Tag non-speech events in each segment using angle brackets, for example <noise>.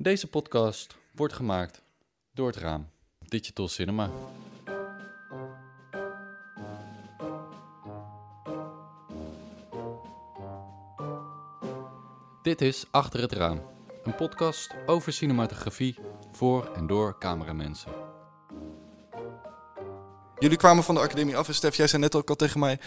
Deze podcast wordt gemaakt door het raam Digital Cinema. Dit is Achter het Raam, een podcast over cinematografie voor en door cameramensen. Jullie kwamen van de academie af en Stef, jij zei net ook al tegen mij...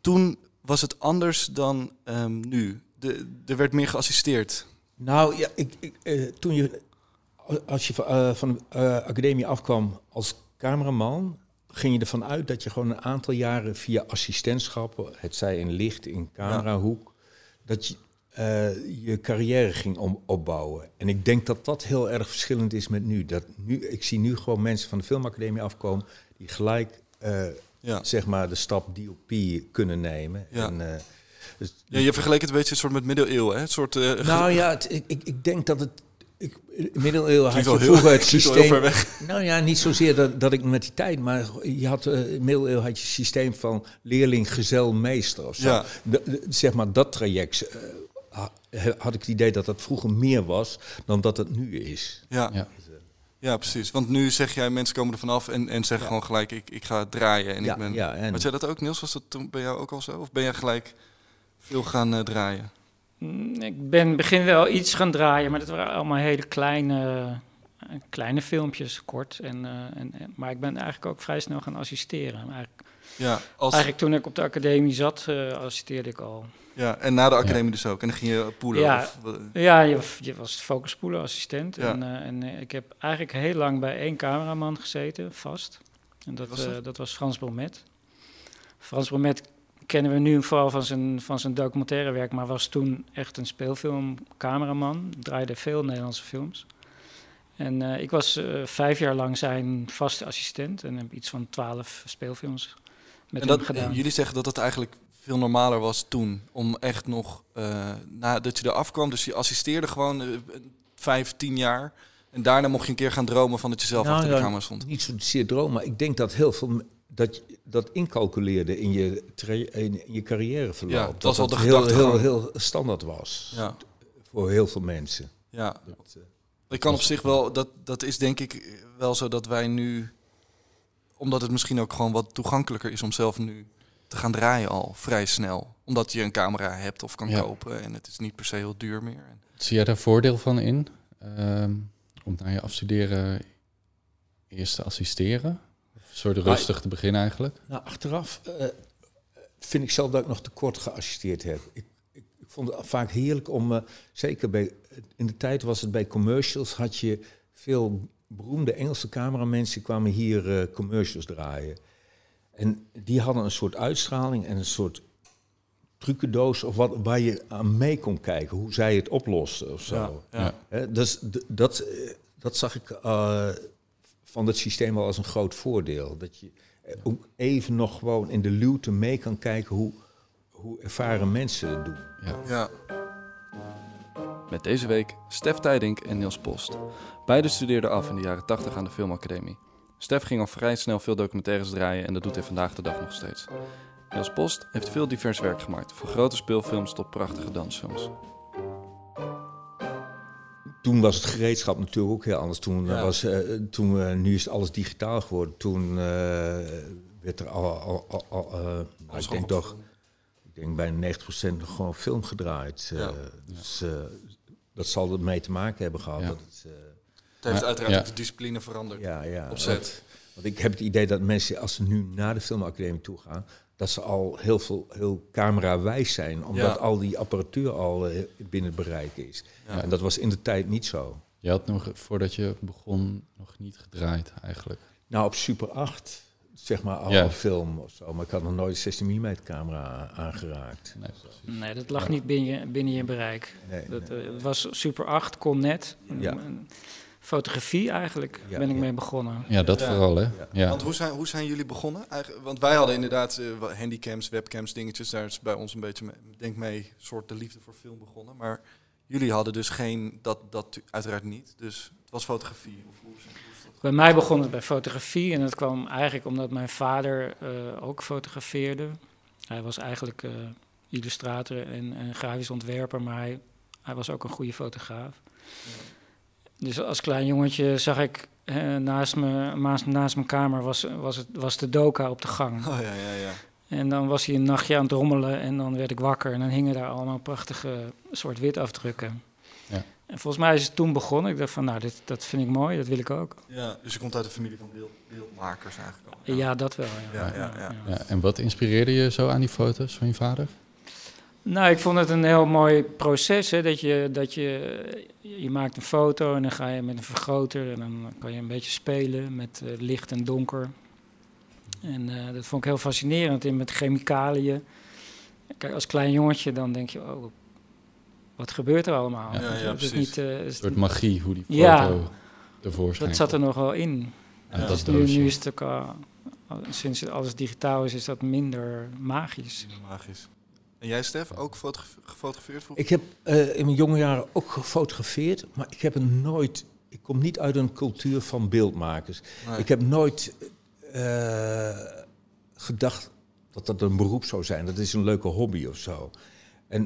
Toen was het anders dan ehm, nu. De, er werd meer geassisteerd. Nou, ja, ik, ik, eh, toen je, als je van, eh, van de eh, academie afkwam als cameraman, ging je ervan uit dat je gewoon een aantal jaren via assistentschappen, het zij in licht, in camerahoek, dat je je carrière ging om, opbouwen. En ik denk dat dat heel erg verschillend is met nu. Dat nu. Ik zie nu gewoon mensen van de filmacademie afkomen die gelijk Ja. zeg maar de stap DOP kunnen nemen. Ja. En, dus, Ja, je vergeleek het een beetje een soort met middeleeuwen, hè? Een soort... eh, nou ja, het, ik, ik, ik denk dat het. Ik, middeleeuwen had je vroeger het systeem. ver weg. Nou ja, niet zozeer dat, dat ik met die tijd, maar je had eh, de middeleeuwen had je systeem van leerling, gezel, meester of zo. Ja. De- de- zeg maar dat traject. eh, ha- had ik het idee dat dat vroeger meer was dan dat het nu is. Ja. Ja. Ja. precies. Want nu zeg jij, mensen komen er vanaf en, en zeggen gewoon gelijk, ik, ik ga draaien. En Ja, ik ben... ja, en- Had jij dat ook, Niels? Was dat toen bij jou ook al zo? Of ben jij gelijk veel gaan eh, draaien? Mm, Ik ben begin wel iets gaan draaien, maar dat waren allemaal hele kleine, eh, kleine filmpjes, kort. En, eh, en, en- maar ik ben eigenlijk ook vrij snel gaan assisteren. Eigenlijk, Ja, als, eigenlijk toen ik op de academie zat, assisteerde ik al. ja, en na de academie dus ook. En dan ging je poelen? Ja. Of, Ja, je, je was focuspoelenassistent. Ja. En, en ik heb eigenlijk heel lang bij één cameraman gezeten, vast. En dat, was dat? dat was Frans Bromet. Frans Bromet kennen we nu vooral van zijn, van zijn documentaire werk, maar was toen echt een speelfilmcameraman. Draaide veel Nederlandse films. En eh, ik was eh, vijf jaar lang zijn vaste assistent en heb iets van twaalf speelfilms met en hem dat, gedaan. jullie zeggen dat het eigenlijk veel normaler was toen. Om echt nog, eh, nadat je eraf kwam, dus je assisteerde gewoon eh, vijf, tien jaar. En daarna mocht je een keer gaan dromen van dat je zelf Nou, achter de camera stond. Niet zozeer droom, maar ik denk dat heel veel dat dat incalculeerde in je, in, in je carrièreverloop. Ja, dat was wel de heel, heel, heel standaard was Ja, voor heel veel mensen. ja. Dat, eh, Ik kan op zich wel, dat, dat is denk ik wel zo dat wij nu, omdat het misschien ook gewoon wat toegankelijker is om zelf nu te gaan draaien al vrij snel. Omdat je een camera hebt of kan Ja. kopen en het is niet per se heel duur meer. En- Zie jij daar voordeel van in? Ehm, om na je afstuderen eerst te assisteren? Soort rustig te beginnen eigenlijk? Nou, achteraf eh, vind ik zelf dat ik nog te kort geassisteerd heb. Ik, ik, ik vond het vaak heerlijk om, eh, zeker bij, in de tijd was het bij commercials, had je veel beroemde Engelse cameramensen kwamen hier eh, commercials draaien. En die hadden een soort uitstraling en een soort trucendoos of wat, waar je aan mee kon kijken, hoe zij het oplosten of zo. ja. Dus dat, eh, dat zag ik eh, van het systeem wel als een groot voordeel. Dat je eh, ook even nog gewoon in de luwte mee kan kijken hoe, hoe ervaren mensen het doen. Ja. Ja. Met deze week Stef Tijdink en Niels Post. Beiden studeerden af in de jaren 80 aan de Filmacademie. Stef ging al vrij snel veel documentaires draaien en dat doet hij vandaag de dag nog steeds. Niels Post heeft veel divers werk gemaakt, van grote speelfilms tot prachtige dansfilms. Toen was het gereedschap natuurlijk ook heel anders. Toen, Ja. was, eh, toen eh, nu is alles digitaal geworden. Toen eh, werd er al, al, al, al, nou, ik denk toch, ik denk bijna 90% nog gewoon film gedraaid. Ja. Dus dat zal ermee te maken hebben gehad. Dat het, Het heeft uiteraard ook de discipline veranderd. Ja, ja. Op set. Want, want ik heb het idee dat mensen, als ze nu naar de filmacademie toe gaan, dat ze al heel veel heel camerawijs zijn, omdat Ja. al die apparatuur al eh, binnen het bereik is. Ja. En dat was in de tijd niet zo. Je had nog, voordat je begon, nog niet gedraaid eigenlijk. Nou, op Super 8, zeg maar, al Ja. een film of zo, maar ik had nog nooit een 16 mm camera aangeraakt. Nee, dat lag niet binnen je, binnen je bereik. Nee, Dat nee. eh, het was Super 8, kon net. Ja. En Fotografie eigenlijk Ja, ben ik ja. mee begonnen. Ja, dat Ja. vooral hè. Ja. Ja. Want hoe zijn, hoe zijn jullie begonnen? Eigen- want wij hadden inderdaad eh, wat handycams, webcams, dingetjes. Daar is bij ons een beetje, mee, denk mee, soort de liefde voor film begonnen. Maar jullie hadden dus geen, dat, dat uiteraard niet. Dus het was fotografie. Of hoe, is- hoe is dat? Bij mij begon het bij fotografie en dat kwam eigenlijk omdat mijn vader eh, ook fotografeerde. Hij was eigenlijk eh, illustrator en, en grafisch ontwerper, maar hij, hij was ook een goede fotograaf. Dus als klein jongetje zag ik eh, naast, me, naast, naast mijn kamer was, was, het, was de doka op de gang. Oh ja, ja, ja. En dan was hij een nachtje aan het rommelen en dan werd ik wakker en dan hingen daar allemaal prachtige zwart-wit afdrukken. Ja. En volgens mij is het toen begonnen. Ik dacht van, nou, dit, dat vind ik mooi, dat wil ik ook. ja. Dus je komt uit de familie van beeld, beeldmakers eigenlijk al. Ja, dat wel. Ja. Ja, ja, ja. Ja, en wat inspireerde je zo aan die foto's van je vader? Nou, ik vond het een heel mooi proces. Hè, dat je, dat je, je maakt een foto en dan ga je met een vergroter en dan kan je een beetje spelen met eh, licht en donker. En eh, dat vond ik heel fascinerend in met chemicaliën. Kijk, als klein jongetje dan denk je, oh, wat gebeurt er allemaal? Ja, ja, Het is precies. niet, eh, het Een is- soort magie, hoe die foto Ja. ervoor schijnt. dat zat er nog wel in. Ja, dat Dus nu, nu is het ook sinds alles digitaal is, is dat minder magisch. Magisch. En jij, Stef, ook fotograf- gefotografeerd vroeger? Ik heb eh, in mijn jonge jaren ook gefotografeerd, maar ik heb het nooit. Ik kom niet uit een cultuur van beeldmakers. Nee. Ik heb nooit eh, gedacht dat dat een beroep zou zijn. Dat is een leuke hobby of zo. En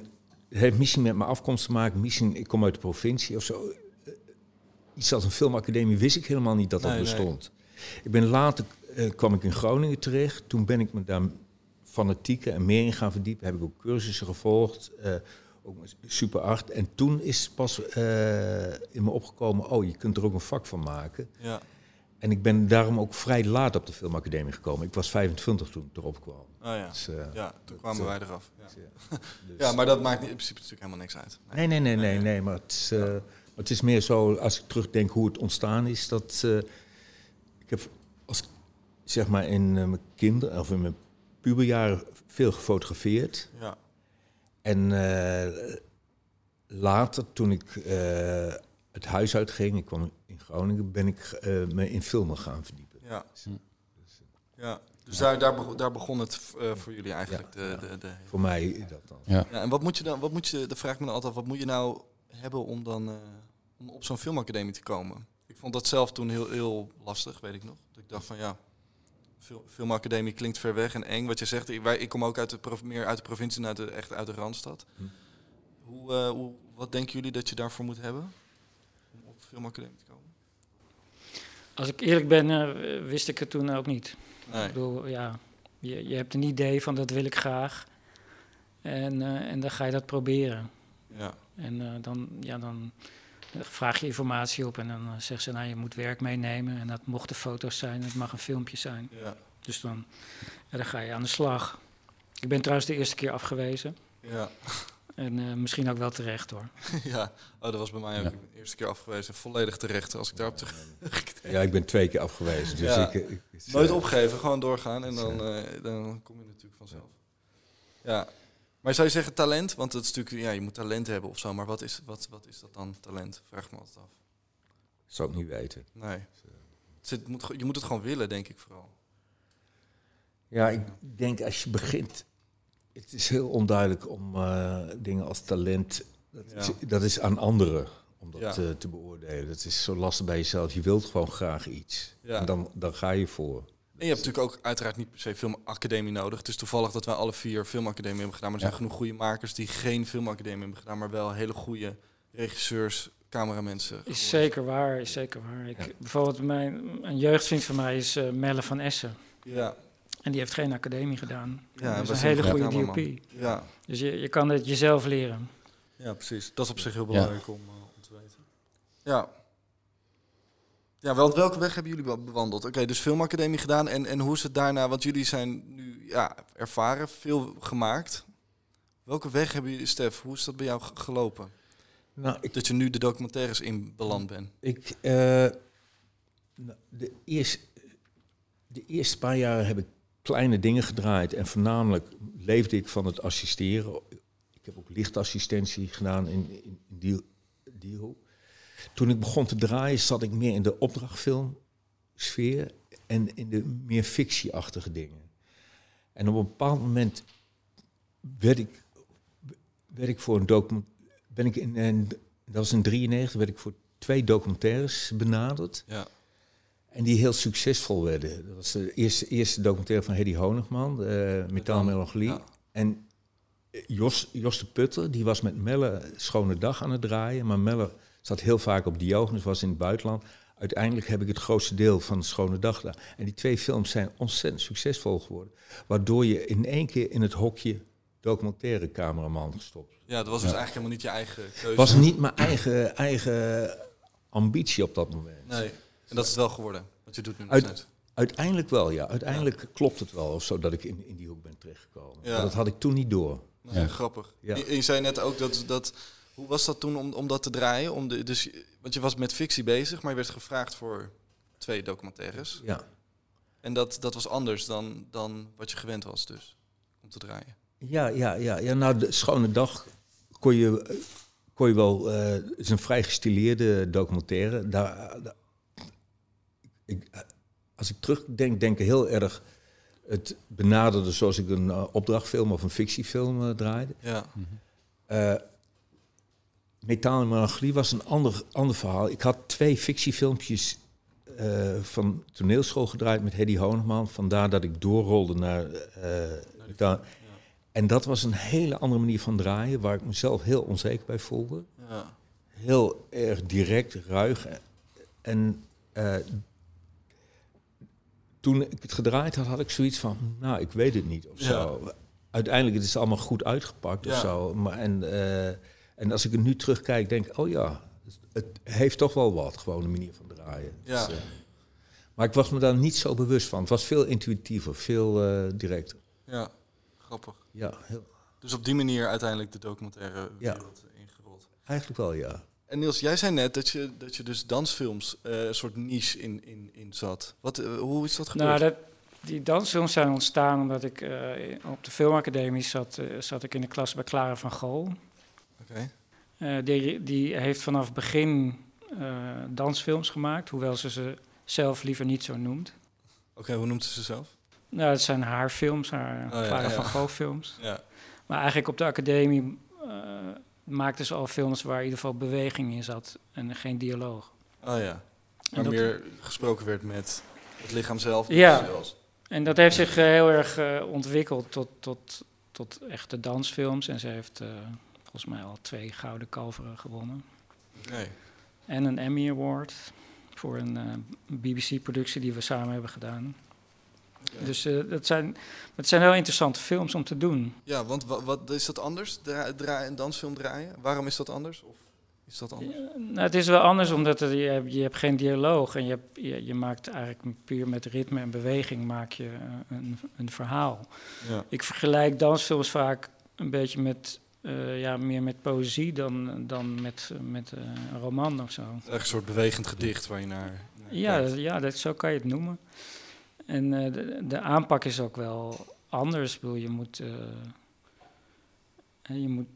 het heeft misschien met mijn afkomst te maken. Misschien, ik kom uit de provincie of zo. Eh, Iets als een filmacademie wist ik helemaal niet dat dat Nee, nee. bestond. Ik ben later, kwam ik in Groningen terecht. Toen ben ik me daar fanatieker en meer in gaan verdiepen. Heb ik ook cursussen gevolgd. eh, ook super art. En toen is pas eh, in me opgekomen, oh, je kunt er ook een vak van maken. Ja. En ik ben daarom ook vrij laat op de filmacademie gekomen. Ik was 25 toen ik erop kwam. Oh ja. Dus, eh, Ja, toen kwamen wij eraf. Ja. dus- ja, <laughs> maar dat maakt in principe natuurlijk helemaal niks uit. Nee, nee, nee, nee, nee. Maar het maar het is meer zo, als ik terugdenk hoe het ontstaan is, dat ik heb als zeg maar in mijn kinder of in mijn puberjaren veel gefotografeerd. Ja. En eh, later, toen ik eh, het huis uitging, ik kwam in Groningen, ben ik eh, me in filmen gaan verdiepen. Ja. Hm. ja. Dus Daar, daar, begon, daar begon het eh, voor jullie eigenlijk. Ja, de, ja. De, de, Voor mij dat dan. Ja. Ja, en wat moet je dan, wat moet je, dan vraag me dan altijd, wat moet je nou hebben om dan eh, om op zo'n filmacademie te komen? Ik vond dat zelf toen heel, heel lastig, weet ik nog. Dat ik dacht van ja, filmacademie klinkt ver weg en eng. Wat je zegt, ik, wij, ik kom ook uit de, meer uit de provincie en uit de, echt uit de Randstad. Hm. Hoe, eh, hoe, wat denken jullie dat je daarvoor moet hebben? Om op de filmacademie te komen? Als ik eerlijk ben, eh, wist ik het toen ook niet. Nee. Ik bedoel, ja, je, je hebt een idee van dat wil ik graag. En, eh, en dan ga je dat proberen. Ja. En eh, dan, ja, dan vraag je informatie op en dan uh, zegt ze, nou je moet werk meenemen. En dat mochten foto's zijn, het mag een filmpje zijn. Ja. Dus dan, ja, dan ga je aan de slag. Ik ben trouwens de eerste keer afgewezen. Ja. En eh, misschien ook wel terecht hoor. <laughs> ja. Oh, dat was bij mij ook Ja. de eerste keer afgewezen. Volledig terecht als ik daarop terug... <laughs> Ja, ik ben twee keer afgewezen. Dus Ja. ik, Nooit eh, opgeven, gewoon doorgaan en dan, eh, dan kom je natuurlijk vanzelf. Ja. Maar zou je zeggen talent? Want het is natuurlijk, ja, je moet talent hebben of zo. Maar wat is, wat, wat is dat dan, talent? Vraag me altijd af. Zou ik niet weten. Nee. Het zit, moet, je moet het gewoon willen, denk ik vooral. Ja, ik denk als je begint. Het is heel onduidelijk om eh, dingen als talent. Dat, Ja. is, dat is aan anderen om dat Ja. eh, te beoordelen. Dat is zo lastig bij jezelf. Je wilt gewoon graag iets. Ja. En dan, dan ga je voor. En je hebt natuurlijk ook uiteraard niet per se filmacademie nodig. Het is toevallig dat wij alle vier filmacademie hebben gedaan. Maar er zijn Ja. genoeg goede makers die geen filmacademie hebben gedaan. Maar wel hele goede regisseurs, cameramensen. Is zeker waar, is zeker waar. Ik, Bijvoorbeeld mijn, een jeugdvriend van mij is eh, Melle van Essen. Ja, En die heeft geen academie gedaan. Ja, dat is een hele goede. DOP. ja, Dus je, je kan het jezelf leren. ja, precies. Dat is op zich heel belangrijk om, eh, om te weten. Ja. Ja, wel, welke weg hebben jullie be- bewandeld? Oké, dus filmacademie gedaan. En, en hoe is het daarna? Want jullie zijn nu ja, ervaren, veel gemaakt. Welke weg hebben jullie, Stef? Hoe is dat bij jou ge- gelopen? Nou, ik, Dat je nu de documentaires in beland bent. ik, eh, nou, de, eerste, de eerste paar jaren heb ik kleine dingen gedraaid. En voornamelijk leefde ik van het assisteren. Ik heb ook lichtassistentie gedaan in, in, in die, die hoek. Toen ik begon te draaien, zat ik meer in de opdrachtfilmsfeer en in de meer fictieachtige dingen. En op een bepaald moment werd ik, werd ik voor een document, ben ik in, en dat was in 93, werd ik voor twee documentaires benaderd. Ja. En die heel succesvol werden. Dat was de eerste, eerste documentaire van Hedy Honigman, uh, Metaalmelancholie. Ja. En Jos, Jos de Putter, die was met Melle Schone Dag aan het draaien. Maar Melle Zat heel vaak op Diogenes, was in het buitenland. Uiteindelijk heb ik het grootste deel van de Schone Dag gedaan. En die twee films zijn ontzettend succesvol geworden. Waardoor je in één keer in het hokje documentaire cameraman gestopt. Ja, dat was dus eigenlijk helemaal niet je eigen keuze. was niet mijn eigen, eigen ambitie op dat moment. Nee, en dat is het wel geworden. Wat je doet nu Uit-. Uiteindelijk wel, ja. Uiteindelijk klopt het wel, of zo, dat ik in, in die hoek ben terechtgekomen. Ja. Maar dat had ik toen niet door. Nee, Ja. Grappig. Ja. Je, je zei net ook dat, dat... Hoe was dat toen om, om dat te draaien? Om de, dus, want je was met fictie bezig, maar je werd gevraagd voor twee documentaires. Ja. En dat, dat was anders dan, dan wat je gewend was dus, om te draaien. Ja, ja, ja, ja. Nou, de Schone Dag kon je, kon je wel... eh, Het is een vrij gestileerde documentaire. Daar, daar- ik, eh, als ik terugdenk, denk ik heel erg het benaderde zoals ik een eh, opdrachtfilm of een fictiefilm eh, draaide. Ja, Metaal en Melancholie was een ander, ander verhaal. Ik had twee fictiefilmpjes eh, van toneelschool gedraaid met Hedy Honeman. Vandaar dat ik doorrolde naar... Metaal. En dat was een hele andere manier van draaien, waar ik mezelf heel onzeker bij voelde. ja. Heel erg direct, ruig. En eh, toen ik het gedraaid had, had ik zoiets van, nou, ik weet het niet of Ja. zo. Uiteindelijk het is het allemaal goed uitgepakt of zo. Maar, en, en als ik er nu terugkijk, denk ik, oh ja, het heeft toch wel wat, gewoon een manier van draaien. Ja. Dus, eh, maar ik was me daar niet zo bewust van. Het was veel intuïtiever, veel eh, directer. ja, grappig. Ja, heel, Dus op die manier uiteindelijk de documentaire Ja. wereld ingerold. eigenlijk wel, ja. En Niels, jij zei net dat je, dat je dus dansfilms eh, een soort niche in, in, in zat. Wat, hoe is dat gebeurd? Nou, dat, die dansfilms zijn ontstaan omdat ik eh, op de filmacademie zat, zat ik in de klas bij Clara van Gool. Eh, die, die heeft vanaf begin eh, dansfilms gemaakt, hoewel ze ze zelf liever niet zo noemt. Oké, hoe noemt ze ze zelf? Nou, het zijn haar films, haar Oh, ja, Clara ja. van Gogh films. Ja. Maar eigenlijk op de academie eh maakte ze al films waar in ieder geval beweging in zat en geen dialoog. Oh ja. Waar meer gesproken werd met het lichaam zelf. dus Ja. zelfs. En dat heeft zich heel erg ontwikkeld tot, tot, tot echte dansfilms. En ze heeft volgens mij al twee gouden kalveren gewonnen. Nee. En een Emmy Award voor een eh, BBC-productie die we samen hebben gedaan. Dus eh, dat zijn, het zijn heel interessante films om te doen. Ja, want wat, wat is dat anders? Dra een dansfilm draaien? Waarom is dat anders? Of is dat anders? Ja, nou, het is wel anders omdat je, hebt, je hebt geen dialoog en je, hebt, je, je maakt eigenlijk puur met ritme en beweging maak je eh, een, een verhaal. Ja. Ik vergelijk dansfilms vaak een beetje met, eh, ja, meer met poëzie dan, dan met, met eh, een roman of zo. Echt een soort bewegend gedicht waar je naar. naar Ja, dat- ja dat, zo kan je het noemen. En eh, de, de aanpak is ook wel anders. Ik bedoel, je moet, je moet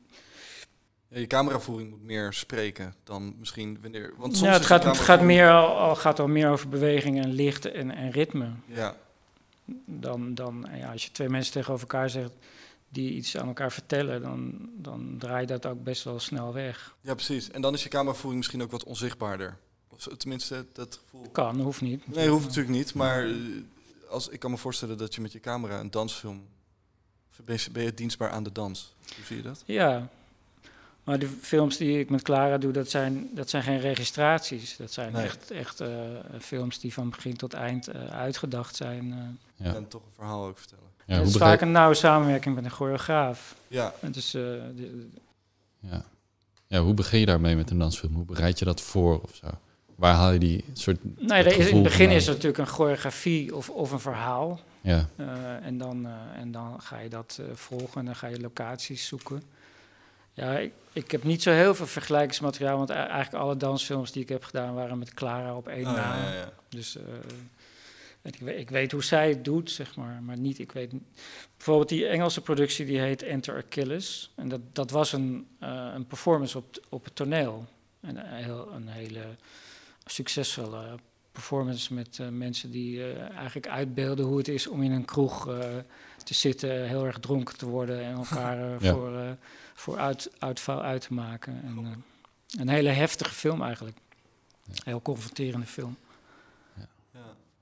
Ja, je cameravoering moet meer spreken dan misschien wanneer. Want soms ja, het gaat, het gaat, meer al, al, gaat al meer over beweging en licht en, en ritme. Ja, Dan, dan ja, als je twee mensen tegenover elkaar zegt die iets aan elkaar vertellen, dan, dan draai je dat ook best wel snel weg. ja, precies. En dan is je cameravoering misschien ook wat onzichtbaarder. Of tenminste, dat gevoel. Kan, hoeft niet. Nee, hoeft natuurlijk niet. Maar eh, als, ik kan me voorstellen dat je met je camera een dansfilm. Ben je, ben je dienstbaar aan de dans? Hoe zie je dat? Ja, maar de films die ik met Clara doe, dat zijn, dat zijn geen registraties. Dat zijn Nee. echt, echt eh, films die van begin tot eind eh, uitgedacht zijn. eh. Ja. En toch een verhaal ook vertellen. Ja, het is begrijp- vaak een nauwe samenwerking met een choreograaf. Ja, En Dus, eh, de- ja. ja, hoe begin je daarmee met een dansfilm? Hoe bereid je dat voor of zo? Waar haal je die soort... nee, het is, in het begin vandaan? is er natuurlijk een choreografie of, of een verhaal. Ja, Eh, en, dan, eh, en dan ga je dat eh, volgen en dan ga je locaties zoeken. Ja, ik, ik heb niet zo heel veel vergelijkingsmateriaal, want eigenlijk alle dansfilms die ik heb gedaan waren met Clara op één Oh, na. ja, ja, ja. Dus eh, ik, weet, ik weet hoe zij het doet, zeg maar, maar niet, ik weet... Bijvoorbeeld die Engelse productie, die heet Enter Achilles. En dat, dat was een, eh, een performance op, op het toneel. En een, heel, een hele succesvolle performance met eh, mensen die eh, eigenlijk uitbeelden hoe het is om in een kroeg eh, te zitten, heel erg dronken te worden en elkaar eh, <laughs> Ja. voor, eh, voor uit, uitval uit te maken. En, eh, een hele heftige film eigenlijk. Heel confronterende film.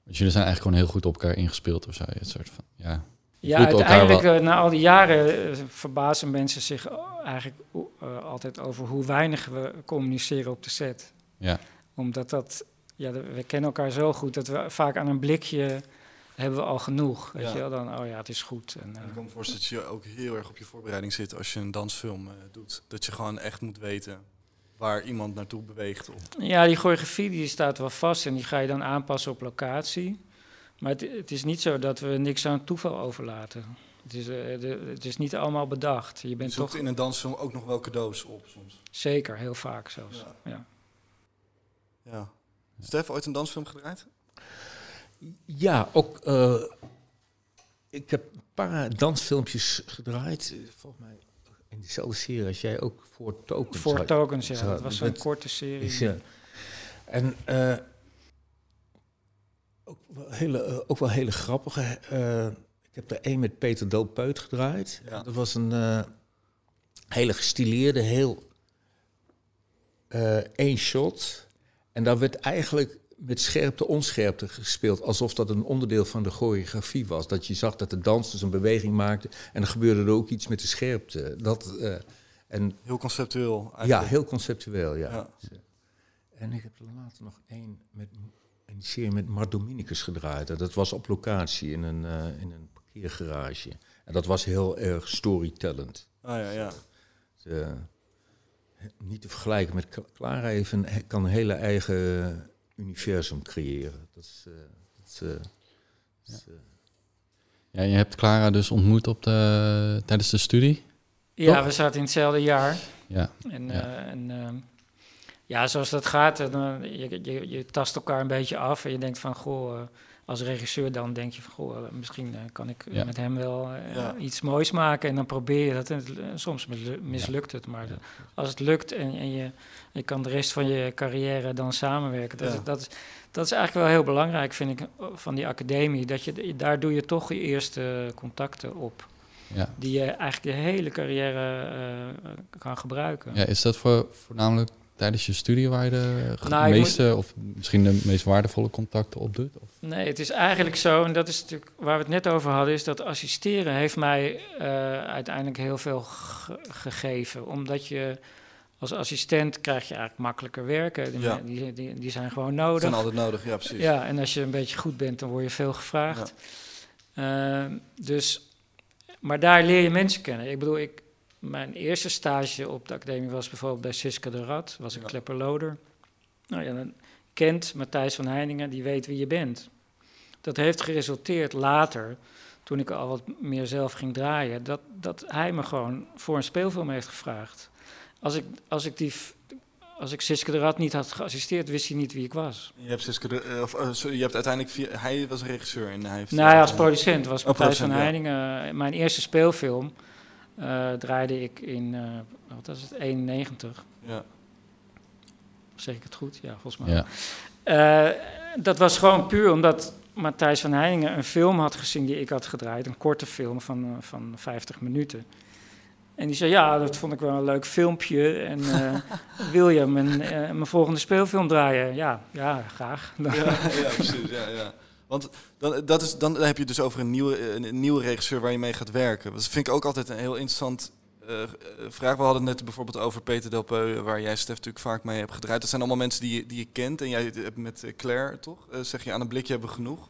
Dus jullie zijn eigenlijk gewoon heel goed op elkaar ingespeeld of zo. Het soort van, ja, Ja, uiteindelijk, wel- eh, na al die jaren, eh, verbazen mensen zich eigenlijk eh, altijd over hoe weinig we communiceren op de set. Ja. Omdat dat, ja, we kennen elkaar zo goed dat we vaak aan een blikje hebben we al genoeg. Weet Ja. je wel, dan, oh ja, het is goed. En, eh, En ik kan me voorstellen dat je ook heel erg op je voorbereiding zit als je een dansfilm eh, doet. Dat je gewoon echt moet weten waar iemand naartoe beweegt. Of, Ja, die choreografie die staat wel vast en die ga je dan aanpassen op locatie. Maar het, het is niet zo dat we niks aan toeval overlaten. Het is, eh, de, het is niet allemaal bedacht. Je je bent zoekt toch in een dansfilm ook nog wel cadeaus op soms. zeker, heel vaak zelfs. Ja. Ja. Ja. Stef, ooit een dansfilm gedraaid? Ja, ook. eh, ik heb een paar dansfilmpjes gedraaid. eh, Volgens mij in dezelfde serie als jij ook voor Tokens. Voor tokens, ja. Dat was zo'n korte serie. is, ja. En eh, ook, wel hele, eh, ook wel hele grappige. eh, ik heb er één met Peter Delpeut gedraaid. Ja. Dat was een eh, hele gestileerde, heel eh, één shot. En daar werd eigenlijk met scherpte, onscherpte gespeeld. Alsof dat een onderdeel van de choreografie was. Dat je zag dat de dansers een beweging maakten. En dan gebeurde er ook iets met de scherpte. Dat, eh, en Heel conceptueel ja, eigenlijk. heel conceptueel, ja. Ja. En ik heb er later nog één met een serie met Mart Dominicus gedraaid. En Dat was op locatie in een, eh, in een parkeergarage. En dat was heel erg storytellend. Ah, ja, ja. Eh, niet te vergelijken met Cla- Clara even he- kan een hele eigen universum creëren. Dat is, eh, dat is, eh, dat is, eh, Ja, je hebt Clara dus ontmoet op de, tijdens de studie. Ja, Toch? we zaten in hetzelfde jaar. Ja, En, Ja. en ehm, ja, zoals dat gaat, dan, je, je, je tast elkaar een beetje af en je denkt van, goh, als regisseur dan denk je van, goh, misschien eh, kan ik Ja. met hem wel eh, Ja. iets moois maken. En dan probeer je dat en het- eh, soms mislu- mislukt het, maar Ja. als het lukt en, en je, je kan de rest van je carrière dan samenwerken, dat, dat, is, dat is eigenlijk wel heel belangrijk, vind ik, van die academie. Dat je, daar doe je toch je eerste contacten op ja. die je eigenlijk je hele carrière eh, kan gebruiken. ja, is dat voor, voornamelijk tijdens je studie waar je de Nou, meeste of misschien de meest waardevolle contacten op doet? Of? Nee, het is eigenlijk zo, en dat is natuurlijk waar we het net over hadden, is dat assisteren heeft mij eh, uiteindelijk heel veel ge- gegeven. Omdat je als assistent krijg je eigenlijk makkelijker werken. Die, Ja. die, die, die zijn gewoon Dat nodig. zijn altijd nodig, ja precies. Ja, en als je een beetje goed bent, dan word je veel gevraagd. Ehm, dus, maar daar leer je mensen kennen. Ik bedoel, ik, mijn eerste stage op de academie was bijvoorbeeld bij Siska de Rad, was een Ja. klepperloder. Nou ja, dan kent Matthijs van Heiningen, die weet wie je bent. Dat heeft geresulteerd later, toen ik al wat meer zelf ging draaien, dat, dat hij me gewoon voor een speelfilm heeft gevraagd. Als ik, als ik die... Als ik Siska de Rad niet had geassisteerd, wist hij niet wie ik was. Je hebt, Siske de, eh, of, eh, sorry, je hebt uiteindelijk via, hij was regisseur en hij heeft. Nou ja, als eh, producent was Oh, Matthijs van Heiningen. Mijn eerste speelfilm eh, draaide ik in, eh, wat was het, 91. Ja. Zeg ik het goed? Ja, volgens mij. Ja. Eh, dat was gewoon puur omdat Matthijs van Heiningen een film had gezien die ik had gedraaid. Een korte film van, eh, van 50 minuten. En die zei, ja, dat vond ik wel een leuk filmpje. En eh, <laughs> wil je mijn, eh, mijn volgende speelfilm draaien? Ja, ja graag. Ja, ja, precies. Ja, ja. Want dan, dat is, dan heb je het dus over een nieuwe, eh, een, nieuwe regisseur waar je mee gaat werken. Dat vind ik ook altijd een heel interessant eh, eh, vraag. We hadden het net bijvoorbeeld over Peter Delpeu, waar jij Stef natuurlijk vaak mee hebt gedraaid. Dat zijn allemaal mensen die, je- die je kent. En jij hebt met Claire, toch? Zeg je aan een blikje hebben we genoeg?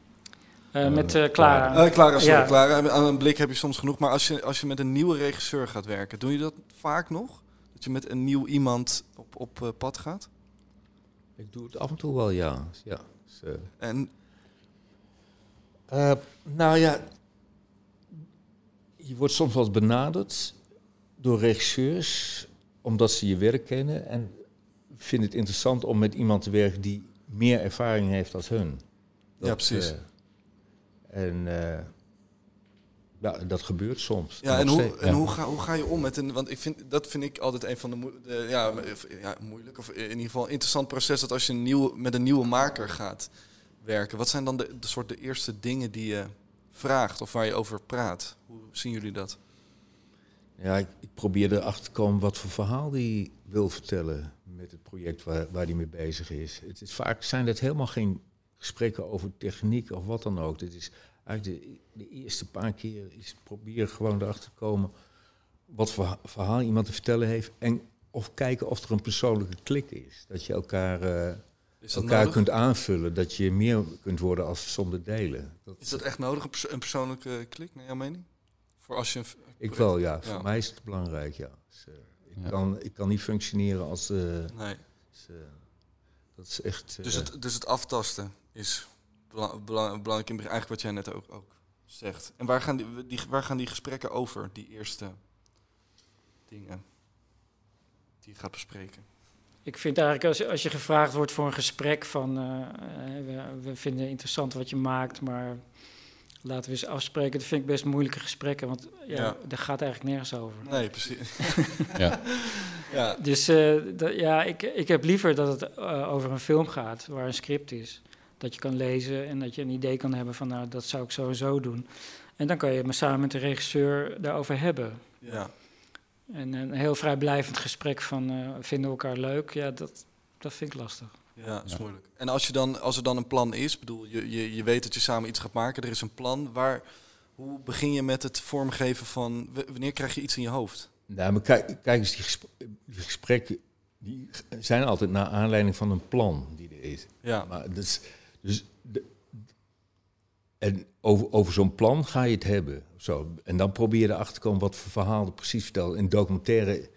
Eh, met eh, Clara. Clara, sorry, Ja. Clara. Aan een blik heb je soms genoeg. Maar als je, als je met een nieuwe regisseur gaat werken, doe je dat vaak nog? Dat je met een nieuw iemand op, op pad gaat? ik doe het af en toe wel, ja. ja. Dus, eh, En Eh, nou ja, je wordt soms wel eens benaderd door regisseurs omdat ze je werk kennen en vinden het interessant om met iemand te werken die meer ervaring heeft als hun. Ja, precies. eh, en eh, ja, dat gebeurt soms. Ja, en, hoe, steeds, en ja. hoe, ga, hoe ga je om met een... Want ik vind, dat vind ik altijd een van de, ja, ja, moeilijk, of in ieder geval interessant proces... dat als je een nieuwe, met een nieuwe maker gaat wat zijn dan de, soort de eerste dingen die je vraagt of waar je over praat? Hoe zien jullie dat? Ja, ik, ik probeer erachter te komen wat voor verhaal die wil vertellen met het project waar, waar die mee bezig is. Het vaak zijn het helemaal geen gesprekken over techniek of wat dan ook. Het is Eigenlijk de, de eerste paar keer is proberen gewoon erachter te komen wat voor verhaal iemand te vertellen heeft. En of kijken of er een persoonlijke klik is. Dat je elkaar, eh, dat, elkaar nodig? kunt aanvullen. Dat je meer kunt worden als zonder delen. Dat, Is dat echt nodig, een, een persoonlijke klik, naar jouw mening? Voor als je een ik wel, ja. Voor mij is het belangrijk, ja. Dus, eh, ik, Ja. kan, ik kan niet functioneren als... eh, Nee. dus, eh, dat is echt... Dus het, dus het aftasten is bela- bela- belangrijk in. Eigenlijk wat jij net ook, ook zegt. En waar gaan die, die, waar gaan die gesprekken over, die eerste dingen die je gaat bespreken? Ik vind eigenlijk als, als je gevraagd wordt voor een gesprek van eh, eh, we, we vinden het interessant wat je maakt, maar laten we eens afspreken. Dat vind ik best moeilijke gesprekken, want ja, Ja. daar gaat eigenlijk nergens over. Nee, precies. <laughs> Ja. ja. Dus eh, dat- ja, ik, ik heb liever dat het over een film gaat waar een script is. Dat je kan lezen en dat je een idee kan hebben van nou, dat zou ik zo en zo doen. En dan kan je het maar samen met de regisseur daarover hebben. ja. En een heel vrijblijvend gesprek van eh, vinden we elkaar leuk, ja, dat, dat vind ik lastig. Ja, dat is Ja. moeilijk. En als, je dan, als er dan een plan is, bedoel, je, je, je weet dat je samen iets gaat maken, er is een plan. Waar, hoe begin je met het vormgeven van, wanneer krijg je iets in je hoofd? Nou, maar kijk, kijk eens, die, gesp- die gesprekken die zijn altijd naar aanleiding van een plan die er is. Ja, Maar dus, dus de, en over, over zo'n plan ga je het hebben. Zo. En dan probeer je erachter te komen wat voor verhaal er precies vertelt. In documentaire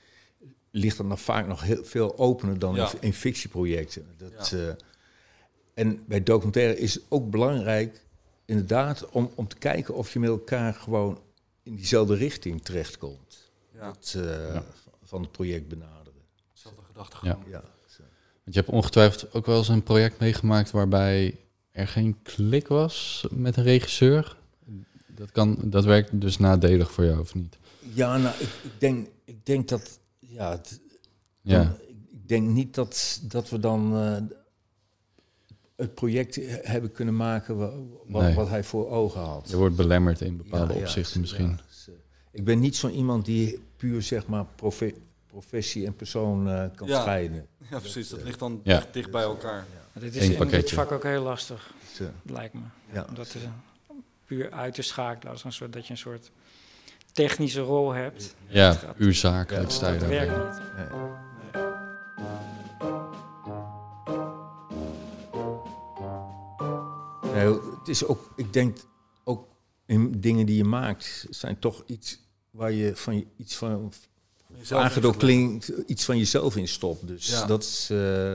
ligt dat nog vaak nog heel veel opener dan Ja. in, in fictieprojecten. Dat, eh, en bij documentaire is het ook belangrijk, inderdaad, om, om te kijken of je met elkaar gewoon in diezelfde richting terechtkomt. ja. Dat, eh, Ja. Van het project benaderen. Zelfde gedachtegang. Ja. Want je hebt ongetwijfeld ook wel eens een project meegemaakt waarbij er geen klik was met een regisseur. Dat, kan, dat werkt dus nadelig voor jou, of niet? Ja, nou, ik, ik, denk, ik denk dat. Ja, het, Ja, dan- ik denk niet dat, dat we dan eh, het project hebben kunnen maken wa- wat, Nee. wat hij voor ogen had. je wordt belemmerd in bepaalde Ja, opzichten ja, misschien. dus, eh, ik ben niet zo iemand die puur zeg maar profe- professie en persoon eh, kan Ja. scheiden. Ja, precies. Dat ligt dan Ja. dicht, dicht bij elkaar. Dit Eén is in dit vak ook heel lastig, lijkt me. ja. Om dat eh, puur uit te schakelen, als een soort, dat je een soort technische rol hebt. Ja, zakelijk Ja, sta je Dat daarbij. werkt niet. nee. Nee, het is ook, ik denk ook in dingen die je maakt, zijn toch iets waar je van je, iets van ingelegd. klinkt, iets van jezelf in stopt. Dus Ja. dat is eh,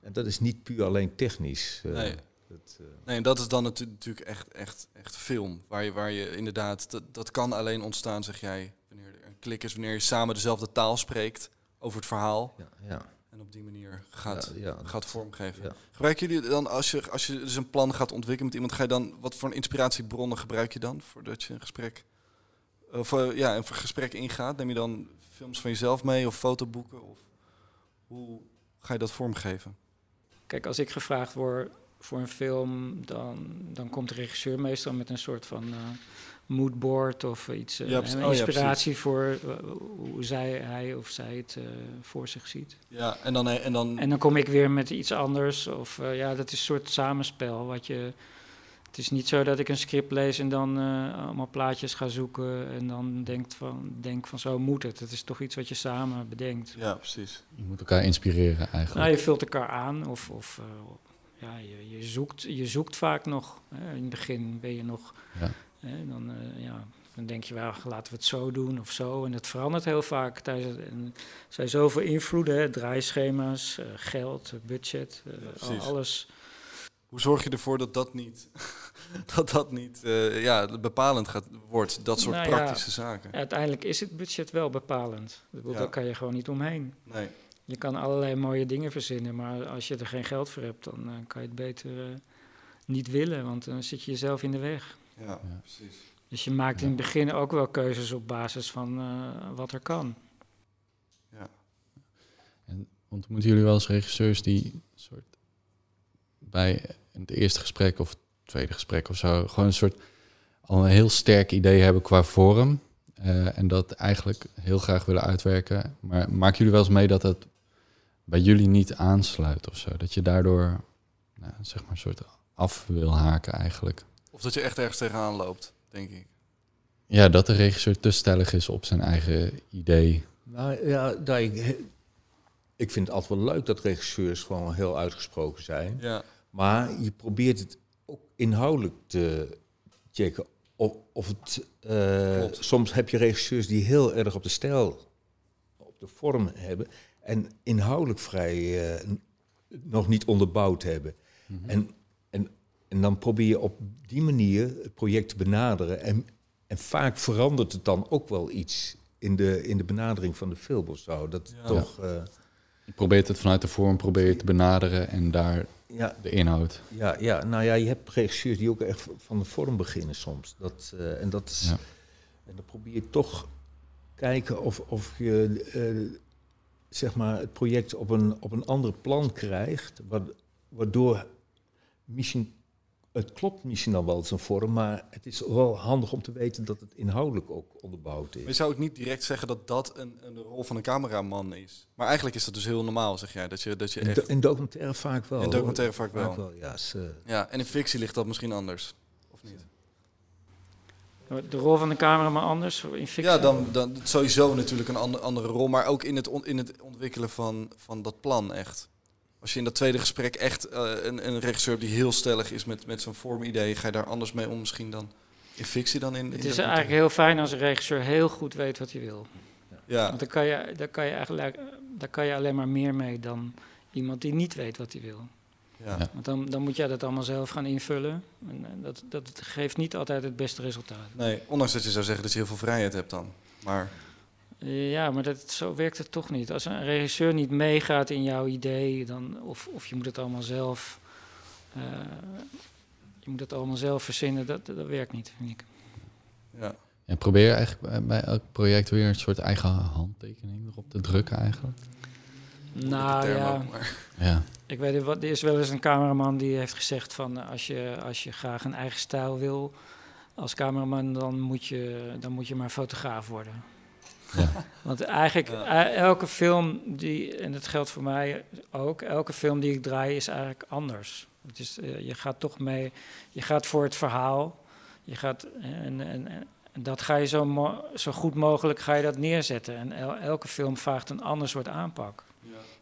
en dat is niet puur alleen technisch. eh, Nee. Dat, eh, Nee, en dat is dan natu- natuurlijk echt, echt, echt film. Waar je, waar je inderdaad, dat, dat kan alleen ontstaan, zeg jij, wanneer er een klik is, wanneer je samen dezelfde taal spreekt over het verhaal. ja, ja, En op die manier gaat, ja, ja, gaat vormgeven. ja. Gebruiken jullie dan, als je, als je dus een plan gaat ontwikkelen met iemand, ga je dan, wat voor een inspiratiebronnen gebruik je dan voordat je een gesprek, of eh, ja, een gesprek ingaat? Neem je dan films van jezelf mee of fotoboeken? Of hoe ga je dat vormgeven? Kijk, als ik gevraagd word voor een film, dan, dan komt de regisseur meestal met een soort van eh moodboard of iets. eh, Ja, Oh, ja, inspiratie voor eh, hoe zij, hij of zij het eh, voor zich ziet. Ja, en dan, en dan En dan kom ik weer met iets anders. Of eh, ja, dat is een soort samenspel. Wat je, het is niet zo dat ik een script lees en dan eh, allemaal plaatjes ga zoeken. En dan denkt van, denk van zo moet het. Het is toch iets wat je samen bedenkt. ja, precies. Je moet elkaar inspireren eigenlijk. Nou, je vult elkaar aan of, of eh, ja, je, je, zoekt, je zoekt vaak nog. Hè. In het begin ben je nog, Ja. hè, dan, eh, ja, dan denk je wel, laten we het zo doen of zo. En het verandert heel vaak. Tijdens het, en er zijn zoveel invloeden, hè, draaischema's, eh, geld, eh, budget, eh, alles. Hoe zorg je ervoor dat dat niet, <laughs> dat dat niet eh, ja, bepalend gaat, wordt, dat soort Nou ja, praktische zaken? Uiteindelijk is het budget wel bepalend. Daar kan je gewoon niet omheen. Nee. Je kan allerlei mooie dingen verzinnen, maar als je er geen geld voor hebt, dan eh, kan je het beter eh, niet willen, want dan zit je jezelf in de weg. Ja, Ja. precies. Dus je maakt in het begin ook wel keuzes op basis van eh, wat er kan. Ja. En ontmoeten jullie wel eens regisseurs die soort bij het eerste gesprek of het tweede gesprek of zo gewoon een soort al een heel sterk idee hebben qua vorm eh, en dat eigenlijk heel graag willen uitwerken. Maar maken jullie wel eens mee dat het bij jullie niet aansluit of zo? Dat je daardoor nou, zeg maar een soort af wil haken eigenlijk? Of dat je echt ergens tegenaan loopt, denk ik. Ja, dat de regisseur te stellig is op zijn eigen idee. Nou ja, daar, ik, ik vind het altijd wel leuk dat regisseurs gewoon heel uitgesproken zijn. Ja, Maar je probeert het ook inhoudelijk te checken. Of, of het, eh, soms heb je regisseurs die heel erg op de stijl, op de vorm hebben. En inhoudelijk vrij eh, nog niet onderbouwd hebben. en, en, en dan probeer je op die manier het project te benaderen. En, en vaak verandert het dan ook wel iets in de, in de benadering van de film of zo. Dat Ja. toch... eh, Je probeert het vanuit de vorm probeer je te benaderen en daar ja, de inhoud. Ja, ja, nou ja, je hebt regisseurs die ook echt van de vorm beginnen soms. Dat, eh, en, dat is, Ja. en dan probeer je toch kijken of, of je zeg maar het project op een, op een ander plan krijgt. wa- Waardoor misschien, het klopt misschien dan wel zijn vorm, maar het is wel handig om te weten dat het inhoudelijk ook onderbouwd maar je is. zou ook niet direct zeggen dat dat een, een rol van een cameraman is. Maar eigenlijk is dat dus heel normaal, zeg jij. Dat je, dat je In, echt... do- in documentaire vaak wel. In documentaire vaak wel. ja. ze- Ja, en in fictie ligt dat misschien anders. Of niet? De rol van de cameraman anders in fictie? Ja, dan, dan sowieso natuurlijk een ander, andere rol. Maar ook in het, on- in het ontwikkelen van, van dat plan echt. Als je in dat tweede gesprek echt eh, een, een regisseur die heel stellig is met, met zo'n vormidee, ga je daar anders mee om misschien dan in fictie dan in... in Het is eigenlijk heel fijn als een regisseur heel goed weet wat hij wil. Ja, Want dan kan je, daar kan je eigenlijk daar kan je alleen maar meer mee dan iemand die niet weet wat hij wil. Ja. Want dan, dan moet jij dat allemaal zelf gaan invullen. En, en dat, dat geeft niet altijd het beste resultaat. Nee, ondanks dat je zou zeggen dat je heel veel vrijheid hebt dan. Maar Ja, maar dat, zo werkt het toch niet. Als een regisseur niet meegaat in jouw idee, dan, of, of je moet het allemaal zelf. eh, je moet het allemaal zelf verzinnen, dat, dat werkt niet, vind ik. ja, En probeer eigenlijk bij- bij elk project weer een soort eigen handtekening erop te drukken eigenlijk. Nou term ja, ook, maar- Ja, ik weet het, wat- er is wel eens een cameraman die heeft gezegd van eh, als je, als je graag een eigen stijl wil als cameraman, dan moet je, dan moet je maar fotograaf worden. ja. <laughs> Want eigenlijk Ja. eh, elke film die, en dat geldt voor mij ook, elke film die ik draai is eigenlijk anders. Het is, eh, je gaat toch mee, je gaat voor het verhaal. Je gaat, en, en, en dat ga je zo, mo- zo goed mogelijk ga je dat neerzetten. En el- elke film vraagt een ander soort aanpak.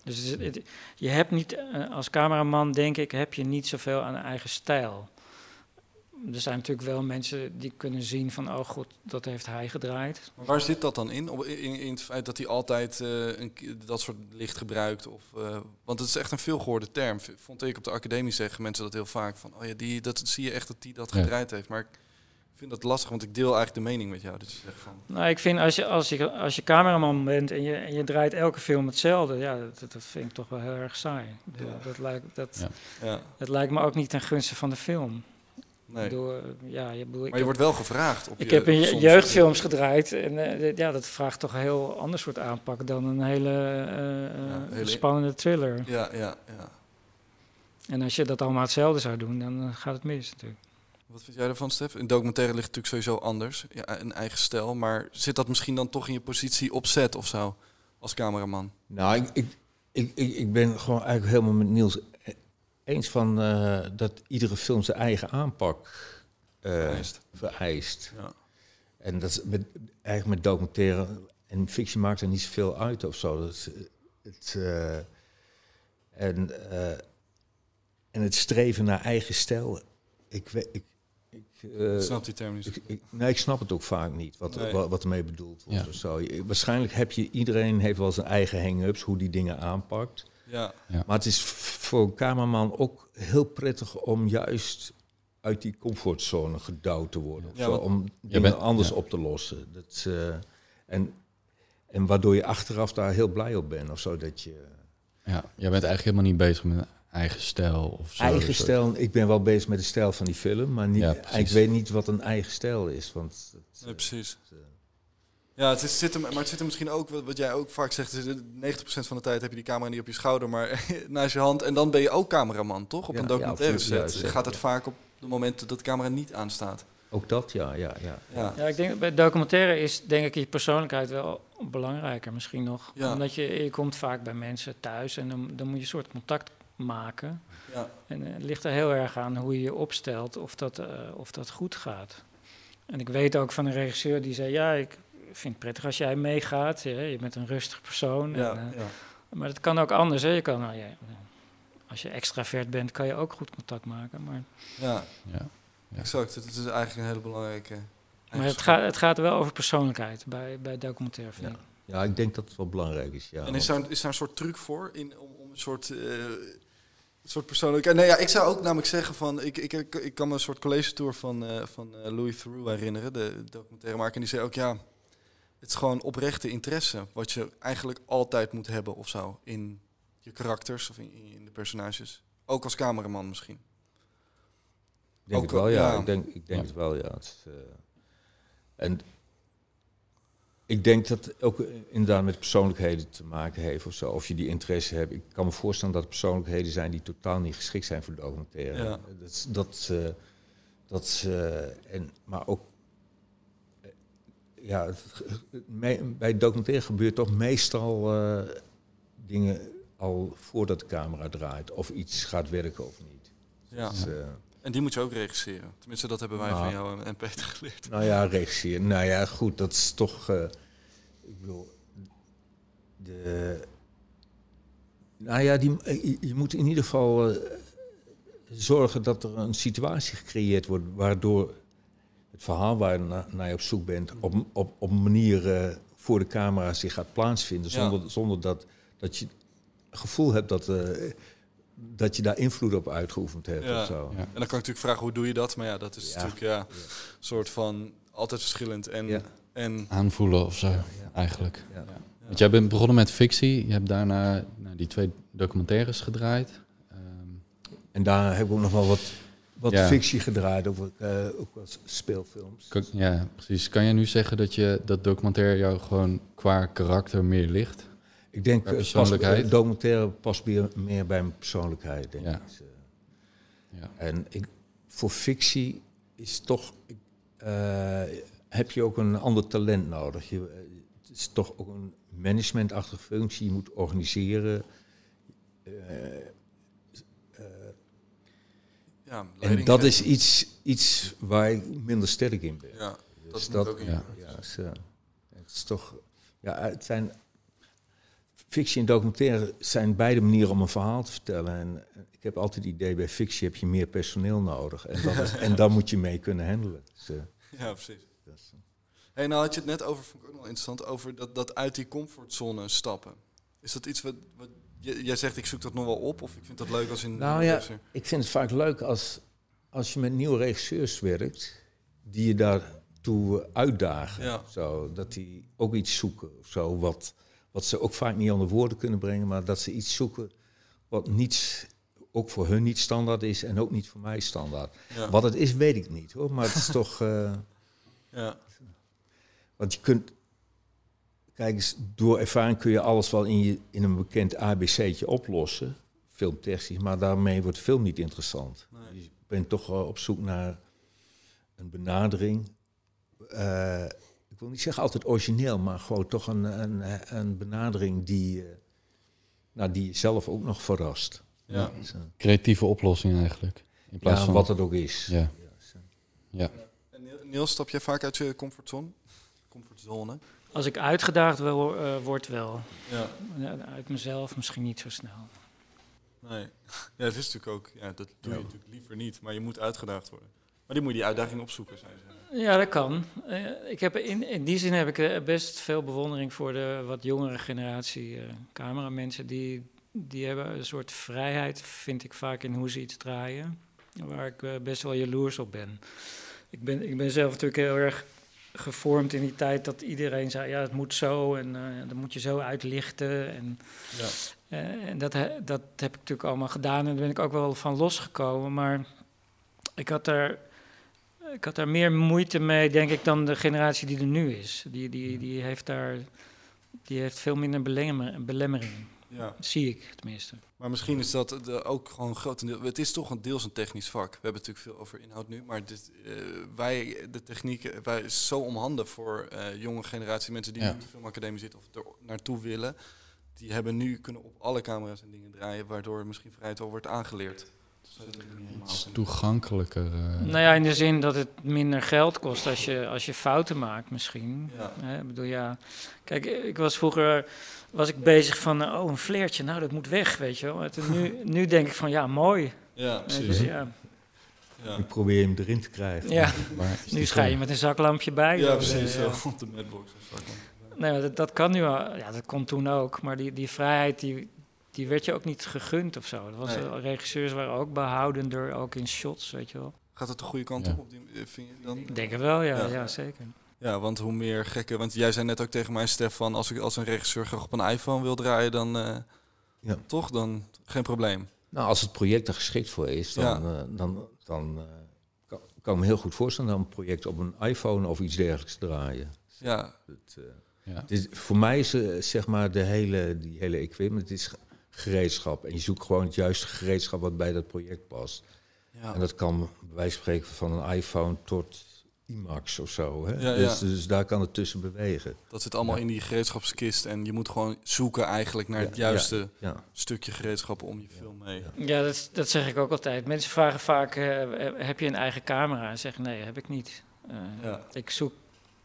Dus het, het- je hebt niet, eh, als cameraman denk ik, heb je niet zoveel aan eigen stijl. Er zijn natuurlijk wel mensen die kunnen zien van, oh god, dat heeft hij gedraaid. Maar waar zit dat dan in? Op- In, in het feit dat hij altijd eh, een, dat soort licht gebruikt? Of, eh, want het is echt een veelgehoorde term. Vond ik op de academie zeggen mensen dat heel vaak. Van, oh ja, die, dat zie je echt dat die dat Ja. gedraaid heeft. Maar vind dat lastig, want ik deel eigenlijk de mening met jou. Dus van, Nou, ik vind als je, als je, als je cameraman bent en je, en je draait elke film hetzelfde, ja, dat, dat vind ik toch wel heel erg saai. Ik Ja. Dat, lijkt, dat, Ja. ja, dat lijkt me ook niet ten gunste van de film. nee. Ik eh, ja, je bedoel, ik Maar je heb- wordt wel gevraagd. Op ik je, heb in jeugdfilms gedraaid en eh, ja, dat vraagt toch een heel ander soort aanpak dan een hele, eh, eh, Ja, hele- spannende thriller. Ja, ja, ja. En als je dat allemaal hetzelfde zou doen, dan eh, gaat het mis natuurlijk. Wat vind jij ervan, Stef? Een documentaire ligt natuurlijk sowieso anders. Ja, een eigen stijl. Maar zit dat misschien dan toch in je positie op set of zo? Als cameraman? Nou, ik, ik, ik, ik, ben gewoon eigenlijk helemaal met Niels eens van eh, dat iedere film zijn eigen aanpak eh, Vereist. vereist. Ja. En dat is met, eigenlijk met documentaire en fictie maakt er niet zoveel uit of zo. Dat het, eh, en, en het streven naar eigen stijl. Ik, ik, ik, eh, snap die term niet. zo ik, ik, nee, ik snap het ook vaak niet, wat, Nee. wat, wat ermee bedoeld wordt Ja. of zo. Je- Waarschijnlijk heb je, iedereen heeft wel zijn eigen hang-ups, hoe die dingen aanpakt. Ja, Maar het is voor een kamerman ook heel prettig om juist uit die comfortzone gedouwd te worden. Ja, zo, om dingen bent- anders ja. op te lossen. Dat, eh, en, en waardoor je achteraf daar heel blij op bent. Of zo, dat je ja. Jij bent eigenlijk helemaal niet bezig met eigen stijl of zo. eigen stijl... Ik ben wel bezig met de stijl van die film. Maar niet, Ja, ik weet niet wat een eigen stijl is. Want het, nee, precies. eh, Ja, het is, zit hem, maar het zit er misschien ook, wat, wat jij ook vaak zegt, is, eh, 90% van de tijd heb je die camera niet op je schouder, maar <laughs> naast je hand. En dan ben je ook cameraman, toch? Op Ja, een ja, documentaire ja, set gaat het ja. vaak op de momenten dat de camera niet aanstaat. ook dat, ja, ja, ja. Ja, Ja, ik denk bij documentaire is denk ik je persoonlijkheid wel belangrijker misschien nog. Ja. Omdat je, je komt vaak bij mensen thuis en dan, dan moet je een soort contact maken. Ja. En eh, het ligt er heel erg aan hoe je je opstelt, of dat, eh, of dat goed gaat. En ik weet ook van een regisseur die zei, ja, ik vind het prettig als jij meegaat. Ja, je bent een rustig persoon. Ja, en, eh, ja. maar het kan ook anders. Hè. Je kan, nou, ja, als je extravert bent, kan je ook goed contact maken. Maar, ja, Ja. Ja. exact. Het is eigenlijk een hele belangrijke... maar het, gaat, het gaat wel over persoonlijkheid bij, bij documentaire vind Ja. ik. Ja, ik denk dat het wel belangrijk is. Ja, En is daar, is daar een soort truc voor in, om, om een soort, eh, een soort persoonlijkheid? Nee, ja, ik zou ook namelijk zeggen van, ik, ik, ik, ik kan me een soort college tour van, eh, van eh, Louis Theroux herinneren, de documentaire maker. En die zei ook, ja, het is gewoon oprechte interesse, wat je eigenlijk altijd moet hebben of zo, in je karakters of in, in de personages. Ook als cameraman misschien. Ik denk Ook het wel, ja. ja. Ik denk, ik denk Ja. het wel, ja. Het is, eh, en ik denk dat het ook eh, inderdaad met persoonlijkheden te maken heeft of zo. Of je die interesse hebt. Ik kan me voorstellen dat er persoonlijkheden zijn die totaal niet geschikt zijn voor documentaire. Ja. Dat, dat, eh, dat, eh, en, maar ook... eh, Ja, bij documentaire gebeurt toch meestal eh, dingen al voordat de camera draait. Of iets gaat werken of niet. Ja. Dus, eh, En die moet je ook regisseren. Tenminste, dat hebben wij Nou. van jou en- Peter geleerd. Nou ja, regisseren. Nou ja, goed, dat is toch. eh, ik bedoel. De. Nou ja, die, eh, je, moet in ieder geval eh, zorgen dat er een situatie gecreëerd wordt waardoor het verhaal waar je na- naar je op zoek bent op, op, op een manier eh, voor de camera zich gaat plaatsvinden. Ja. Zonder, zonder dat, dat je het gevoel hebt dat, eh, dat je daar invloed op uitgeoefend hebt Ja. of zo. Ja. En dan kan ik natuurlijk vragen, hoe doe je dat? Maar ja, dat is Ja. natuurlijk ja, een soort van altijd verschillend. En, Ja. En Aanvoelen of zo, Ja. eigenlijk. Ja. Want jij bent begonnen met fictie. Je hebt daarna nou, die twee documentaires gedraaid. Ehm, En daar heb ik ook nog wel wat, wat Ja. fictie gedraaid, ook, eh, ook wat speelfilms. kan- ja, precies. Kan jij nu zeggen dat je dat documentaire jou gewoon qua karakter meer ligt? Ik denk Qua eh, pas, persoonlijkheid? eh, documentaire past meer, meer bij mijn persoonlijkheid, denk Ja. ik. Dus, Ja. En ik, voor fictie is toch, ik, eh, heb je ook een ander talent nodig. Je, eh, het is toch ook een managementachtige functie. Je moet organiseren. Eh, eh, ja, en dat is iets, iets waar ik minder sterk in ben. Ja, dat Dus ook in ja. is, het is toch. Ja, het zijn. Fictie en documentaire zijn beide manieren om een verhaal te vertellen. En ik heb altijd het idee, bij fictie heb je meer personeel nodig. En, dat is, <laughs> en daar moet je mee kunnen handelen. Dus, Ja, precies. Hey, nou had je het net over, vond ik ook nog wel interessant, over dat, dat uit die comfortzone stappen. Is dat iets wat, wat jij zegt, ik zoek dat nog wel op, of ik vind dat leuk als in... Nou ja, ik vind het vaak leuk als, als je met nieuwe regisseurs werkt, die je daartoe uitdagen. Ja. Zo, dat die ook iets zoeken of zo, wat, wat ze ook vaak niet onder woorden kunnen brengen, maar dat ze iets zoeken wat niet, ook voor hun niet standaard is en ook niet voor mij standaard. Ja. Wat het is, weet ik niet hoor, maar het is <laughs> toch. eh, Ja. want je kunt. Kijk eens, door ervaring kun je alles wel in, je, in een bekend ABC'tje oplossen, filmtechnisch, maar daarmee wordt film niet interessant. Nee. Je bent toch wel op zoek naar een benadering. eh, ik wil niet zeggen altijd origineel, maar gewoon toch een, een, een benadering die, eh, nou, die je zelf ook nog verrast. Ja. Creatieve oplossing eigenlijk. In plaats ja, van wat het ook is. Ja. Ja. Niels, stap jij vaak uit je comfortzone? Comfortzone? Als ik uitgedaagd eh, word, wel. Ja. Ja, uit mezelf misschien niet zo snel. Nee. <laughs> Ja, dat is natuurlijk ook, ja, dat doe je Ja. natuurlijk liever niet, maar je moet uitgedaagd worden. Maar die moet je die uitdaging opzoeken, zou je zeggen. Ja, dat kan. Eh, ik heb in, in die zin heb ik eh, best veel bewondering voor de wat jongere generatie eh cameramensen. Die, die hebben een soort vrijheid, vind ik vaak, in hoe ze iets draaien. Waar ik best wel jaloers op ben. Ik, ben. ik ben zelf natuurlijk heel erg gevormd in die tijd dat iedereen zei, ja, het moet zo en eh dat moet je zo uitlichten. En, Ja. eh, en dat, he- dat heb ik natuurlijk allemaal gedaan en daar ben ik ook wel van losgekomen. Maar ik had daar, ik had daar meer moeite mee, denk ik, dan de generatie die er nu is. Die, die, die, heeft, daar, die heeft veel minder belemmer, belemmering. Ja. Zie ik tenminste. Maar misschien is dat de, ook gewoon grotendeel. Het is toch een deels een technisch vak. We hebben natuurlijk veel over inhoud nu, maar dit, eh, wij, de techniek, eh, wij is zo omhanden voor eh, jonge generatie mensen die Ja. nu op de filmacademie zitten of er naartoe willen. die hebben nu kunnen op alle camera's en dingen draaien, waardoor misschien vrijheid al wordt aangeleerd. Dus kan. toegankelijker. eh. Nou ja, in de zin dat het minder geld kost als je, als je fouten maakt misschien. Ja. Hè, ik bedoel, ja. Kijk, ik was vroeger was ik bezig van, eh, oh, een flairtje, nou, dat moet weg, weet je wel. Nu, <laughs> nu denk ik van, ja, mooi. Ja, precies. ja, Ja, Ik probeer hem erin te krijgen. ja. Maar nu die schij je met een zaklampje bij. ja precies. eh, Zo, ja. op de Madbox. Nee, dat, dat kan nu al. Ja, dat kon toen ook. Maar die, die vrijheid, die, die werd je ook niet gegund of zo. Dat was, Nee. eh, regisseurs waren ook behoudender, ook in shots, weet je wel. Gaat het de goede kant Ja. op, die, vind je dan? Ik denk het wel, ja, Ja. ja. zeker. Ja, want hoe meer gekke... Want jij zei net ook tegen mij, Stefan, als ik als een regisseur graag op een iPhone wil draaien, dan... eh, Ja. Toch? Dan geen probleem. Nou, als het project er geschikt voor is, dan, eh, dan, dan eh, kan, kan ik me heel goed voorstellen dat een project op een iPhone of iets dergelijks draaien. Ja, Het, eh, Ja. het is, voor mij is zeg maar de hele, die hele equipment, het is ge- gereedschap. En je zoekt gewoon het juiste gereedschap wat bij dat project past. ja. En dat kan bij wijze van spreken van een iPhone tot IMAX of zo. Hè? Ja, dus, ja. dus daar kan het tussen bewegen. dat zit allemaal Ja. in die gereedschapskist. En je moet gewoon zoeken eigenlijk naar het juiste Ja. stukje gereedschap om je film mee. Ja. Ja, dat, dat zeg ik ook altijd. Mensen vragen vaak, eh, heb je een eigen camera? En zeggen nee, heb ik niet. Eh, Ja. Ik zoek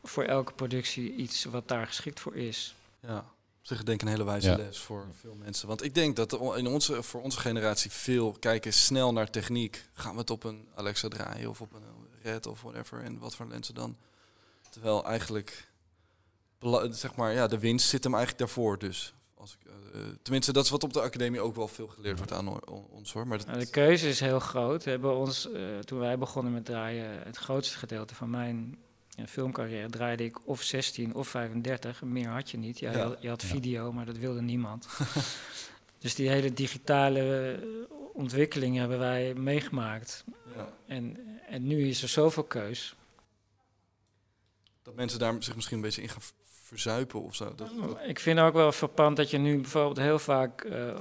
voor elke productie iets wat daar geschikt voor is. Ja, op zich denk ik een hele wijze Ja. les voor veel mensen. Want ik denk dat in onze, voor onze generatie veel kijken snel naar techniek. Gaan we het op een Alexa draaien of op een Red of whatever en wat voor lenzen dan. Terwijl eigenlijk, zeg maar, ja, de winst zit hem eigenlijk daarvoor dus. Als ik, eh, eh, tenminste, dat is wat op de academie ook wel veel geleerd wordt aan ons hoor. Maar dat, Nou, de keuze is heel groot. We hebben ons, eh, toen wij begonnen met draaien, het grootste gedeelte van mijn filmcarrière draaide ik of 16 of 35. Meer had je niet. Ja, je had, je had Ja. video, maar dat wilde niemand. <laughs> dus die hele digitale ontwikkeling hebben wij meegemaakt. ja, En, en nu is er zoveel keus. dat mensen daar zich misschien een beetje in gaan verzuipen of zo. Dat, dat- Ik vind ook wel verpand dat je nu bijvoorbeeld heel vaak eh, eh,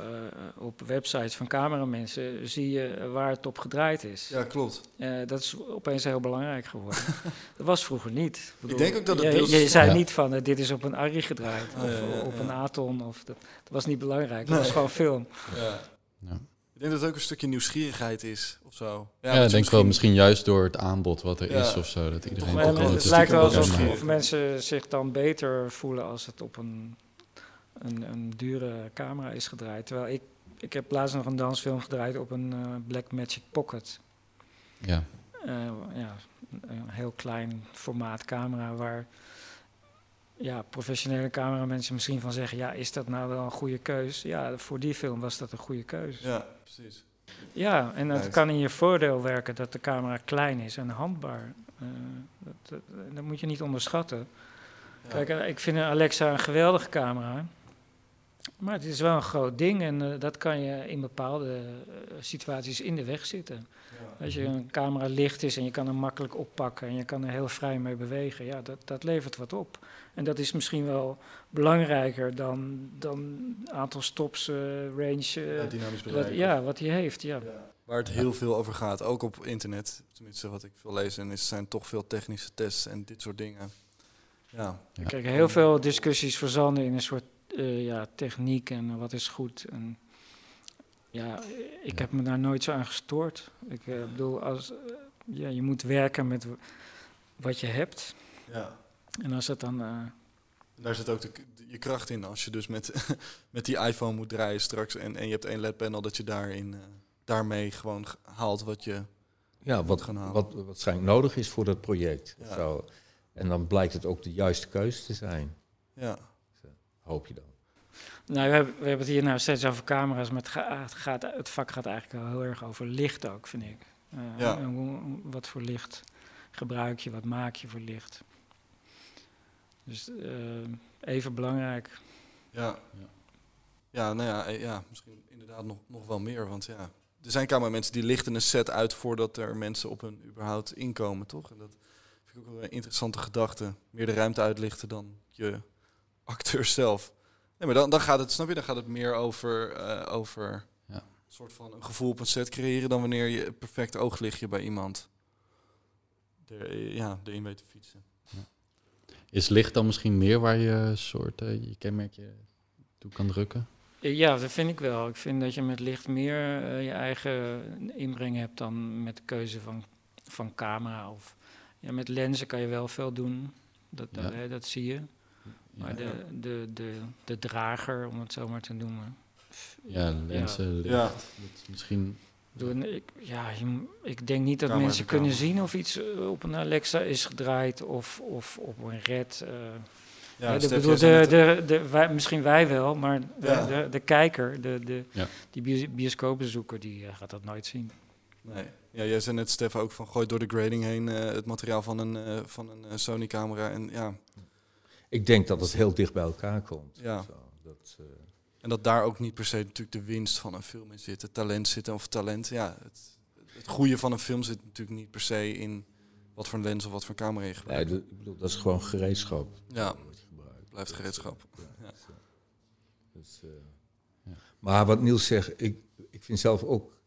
op websites van cameramensen zie je waar het op gedraaid is. ja, klopt. Eh, dat is opeens heel belangrijk geworden. <laughs> dat was vroeger niet. bedoel, denk ook dat het je, deels- je zei Ja. niet van dit is op een Arri gedraaid of ja, ja, op een Aton. Of dat, dat was niet belangrijk. Nee. Dat was gewoon film. Ja. Ik denk dat het ook een stukje nieuwsgierigheid is of zo. Ja, ik denk wel misschien juist door het aanbod wat er Ja. is of zo. Dat iedereen toch het het lijkt wel alsof of mensen zich dan beter voelen als het op een, een, een dure camera is gedraaid. Terwijl ik, ik heb laatst nog een dansfilm gedraaid op een eh, Blackmagic Pocket. Ja, Eh, ja, een heel klein formaat camera waar ja, professionele cameramensen misschien van zeggen, ja, is dat nou wel een goede keus? Ja, voor die film was dat een goede keus. Ja, Ja, precies. en het Right. kan in je voordeel werken dat de camera klein is en handbaar. Eh, dat, dat, dat moet je niet onderschatten. Ja. Kijk, eh, ik vind een Alexa een geweldige camera. Maar het is wel een groot ding en eh, dat kan je in bepaalde eh, situaties in de weg zitten. Ja. Als je een camera licht is en je kan hem makkelijk oppakken en je kan er heel vrij mee bewegen, ja, dat, dat levert wat op. En dat is misschien wel belangrijker dan dan aantal stops, eh, range, Ja, dynamisch wat, ja, wat hij heeft. Ja. Waar het heel veel over gaat, ook op internet. Tenminste, wat ik veel lees, en is, zijn toch veel technische tests en dit soort dingen. Ja, Ja. Kijk, heel veel discussies verzanden in een soort eh, ja, techniek en eh, wat is goed. En, ja, ik Ja. heb me daar nooit zo aan gestoord. Ik eh, bedoel, als, ja, je moet werken met wat je hebt. ja. En als het dan... eh, Daar zit ook de, je kracht in. Als je dus met, <laughs> met die iPhone moet draaien straks en, en je hebt één LED-panel, dat je daarin, eh, daarmee gewoon haalt wat je... Ja, wat, gaan halen. wat, wat waarschijnlijk nodig is voor dat project. Ja. Zo. En dan blijkt het ook de juiste keuze te zijn, Ja, hoop je dan. nou, we hebben, we hebben het hier nou steeds over camera's, maar het, ga- het, gaat, het vak gaat eigenlijk heel erg over licht ook, vind ik. Eh, Ja. en hoe- wat voor licht gebruik je, wat maak je voor licht. Dus eh, even belangrijk. ja. Ja. Ja, nou ja, eh, ja misschien inderdaad nog, nog wel meer. Want ja, er zijn cameramensen die lichten een set uit voordat er mensen op hun überhaupt inkomen, toch? En dat vind ik ook wel een interessante gedachte. Meer de ruimte uitlichten dan je acteur zelf. Nee, maar dan, dan gaat het, snap je, dan gaat het meer over, eh, over Ja. een soort van een gevoel op een set creëren dan wanneer je een perfect ooglichtje bij iemand er, eh, ja, erin weet te fietsen. Is licht dan misschien meer waar je soort eh, je kenmerkje toe kan drukken? Ja, dat vind ik wel. Ik vind dat je met licht meer je eigen inbreng hebt dan met de keuze van, van camera. Of, ja, met lenzen kan je wel veel doen, dat, Ja. dat zie je. Maar de, de, de, de drager, om het zo maar te noemen. Ja, licht. Ja. Dat is misschien... Ik, ja, ik denk niet dat mensen kunnen zien of iets eh, op een Alexa is gedraaid of, of op een red. eh. Ja, Ja, de, bedoel, de, de, de, wij, misschien wij wel, maar de, Ja. de, de kijker, de, de, Ja. die bios- bioscoopbezoeker, die eh, gaat dat nooit zien. Nee. Ja, jij zei net, Stef, ook van gooi door de grading heen eh, het materiaal van een, eh, van een eh, Sony-camera. En ja, Ik denk dat het heel dicht bij elkaar komt. Ja. Zo, dat, eh, En dat daar ook niet per se natuurlijk de winst van een film in zit. Het talent zit of talent. Ja, het, het goede van een film zit natuurlijk niet per se in wat voor lens of wat voor camera je nee, gebruikt. dat, ik bedoel, dat is gewoon gereedschap. Ja, blijft gereedschap. Ja. Dus, eh, Ja. Maar wat Niels zegt, ik, ik vind zelf ook,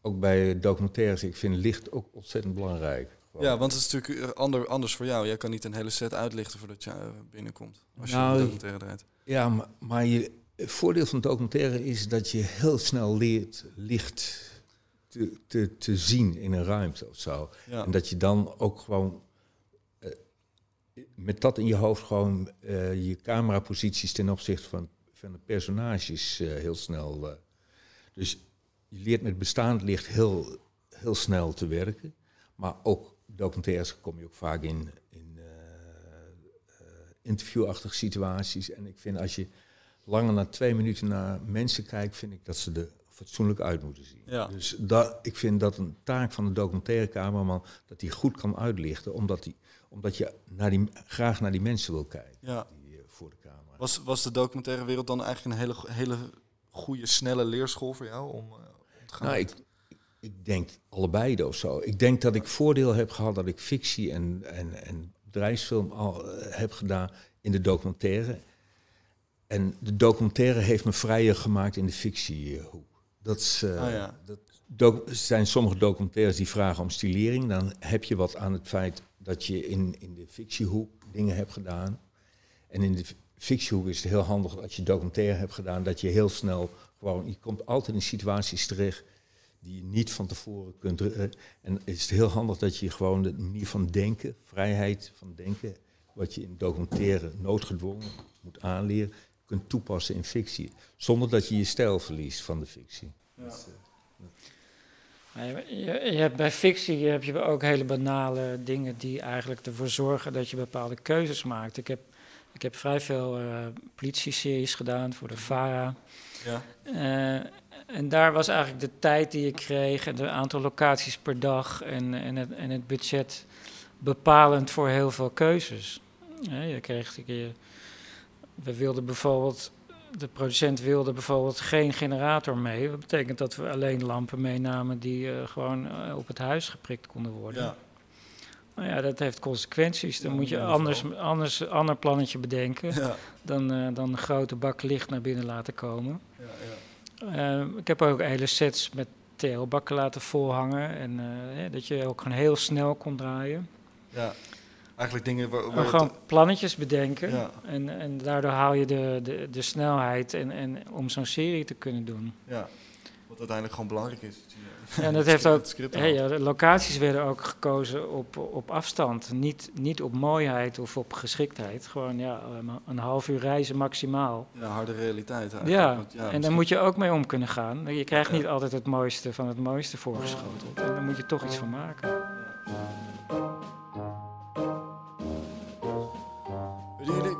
ook bij documentaires, ik vind licht ook ontzettend belangrijk. Ja, want het is natuurlijk eh, ander, anders voor jou. Jij kan niet een hele set uitlichten voordat je eh, binnenkomt. Als je Nou, een documentaire draait. Ja, maar, maar je, het voordeel van documentaire is dat je heel snel leert licht te, te, te zien in een ruimte of zo. Ja. En dat je dan ook gewoon eh, met dat in je hoofd gewoon je cameraposities ten opzichte van, van de personages heel snel. dus je leert met bestaand licht heel, heel snel te werken. Maar ook documentaires kom je ook vaak in, in eh, eh, interviewachtige situaties. En ik vind als je langer dan twee minuten naar mensen kijkt, vind ik dat ze er fatsoenlijk uit moeten zien. Ja. Dus dat, ik vind dat een taak van de documentaire cameraman, dat hij goed kan uitlichten, omdat, die, omdat je naar die, graag naar die mensen wil kijken Ja. die, eh, voor de camera. Was, was de documentaire wereld dan eigenlijk een hele, hele goede, snelle leerschool voor jou om, eh, om te gaan? Nou, ik, ik denk allebei of zo. Ik denk dat ik voordeel heb gehad dat ik fictie en, en, en bedrijfsfilm al eh, heb gedaan in de documentaire. En de documentaire heeft me vrijer gemaakt in de fictiehoek. Dat, is, eh, Ah, ja. dat er zijn sommige documentaires die vragen om stilering. Dan heb je wat aan het feit dat je in, in de fictiehoek dingen hebt gedaan. En in de fictiehoek is het heel handig als je documentaire hebt gedaan, dat je heel snel gewoon, je komt altijd in situaties terecht die je niet van tevoren kunt. eh, en het is heel handig dat je gewoon de manier van denken, vrijheid van denken, wat je in documentaire noodgedwongen moet aanleren, kunt toepassen in fictie. Zonder dat je je stijl verliest van de fictie. Dus, eh, Maar je, je, je hebt bij fictie heb je ook hele banale dingen die eigenlijk ervoor zorgen dat je bepaalde keuzes maakt. Ik heb, ik heb vrij veel eh politie-series gedaan voor de VARA. ja. Eh, en daar was eigenlijk de tijd die ik kreeg, en het aantal locaties per dag en, en, het, en het budget bepalend voor heel veel keuzes. Je kreeg, je, we wilden bijvoorbeeld, de producent wilde bijvoorbeeld geen generator mee. Dat betekent dat we alleen lampen meenamen die eh, gewoon eh, op het huis geprikt konden worden. ja. Nou ja, dat heeft consequenties. Dan Ja, moet je anders, anders een ander plannetje bedenken Ja. dan, eh, dan een grote bak licht naar binnen laten komen. Ja, ja. Eh, ik heb ook hele sets met TL-bakken laten volhangen. En eh, dat je ook gewoon heel snel kon draaien. Ja. Eigenlijk dingen waar, waar gewoon plannetjes bedenken. Ja. En, en daardoor haal je de, de, de snelheid en, en om zo'n serie te kunnen doen. Ja. Wat uiteindelijk gewoon belangrijk is. Ja, en dat heeft <laughs> ook. ja, de locaties werden ook gekozen op, op afstand. Niet, niet op mooiheid of op geschiktheid. Gewoon ja, een- half uur reizen maximaal. Ja, harde realiteit eigenlijk. Ja, Want en daar misschien- moet je ook mee om kunnen gaan. Je krijgt niet altijd het mooiste van het mooiste voorgeschoteld. En daar moet je toch iets van maken.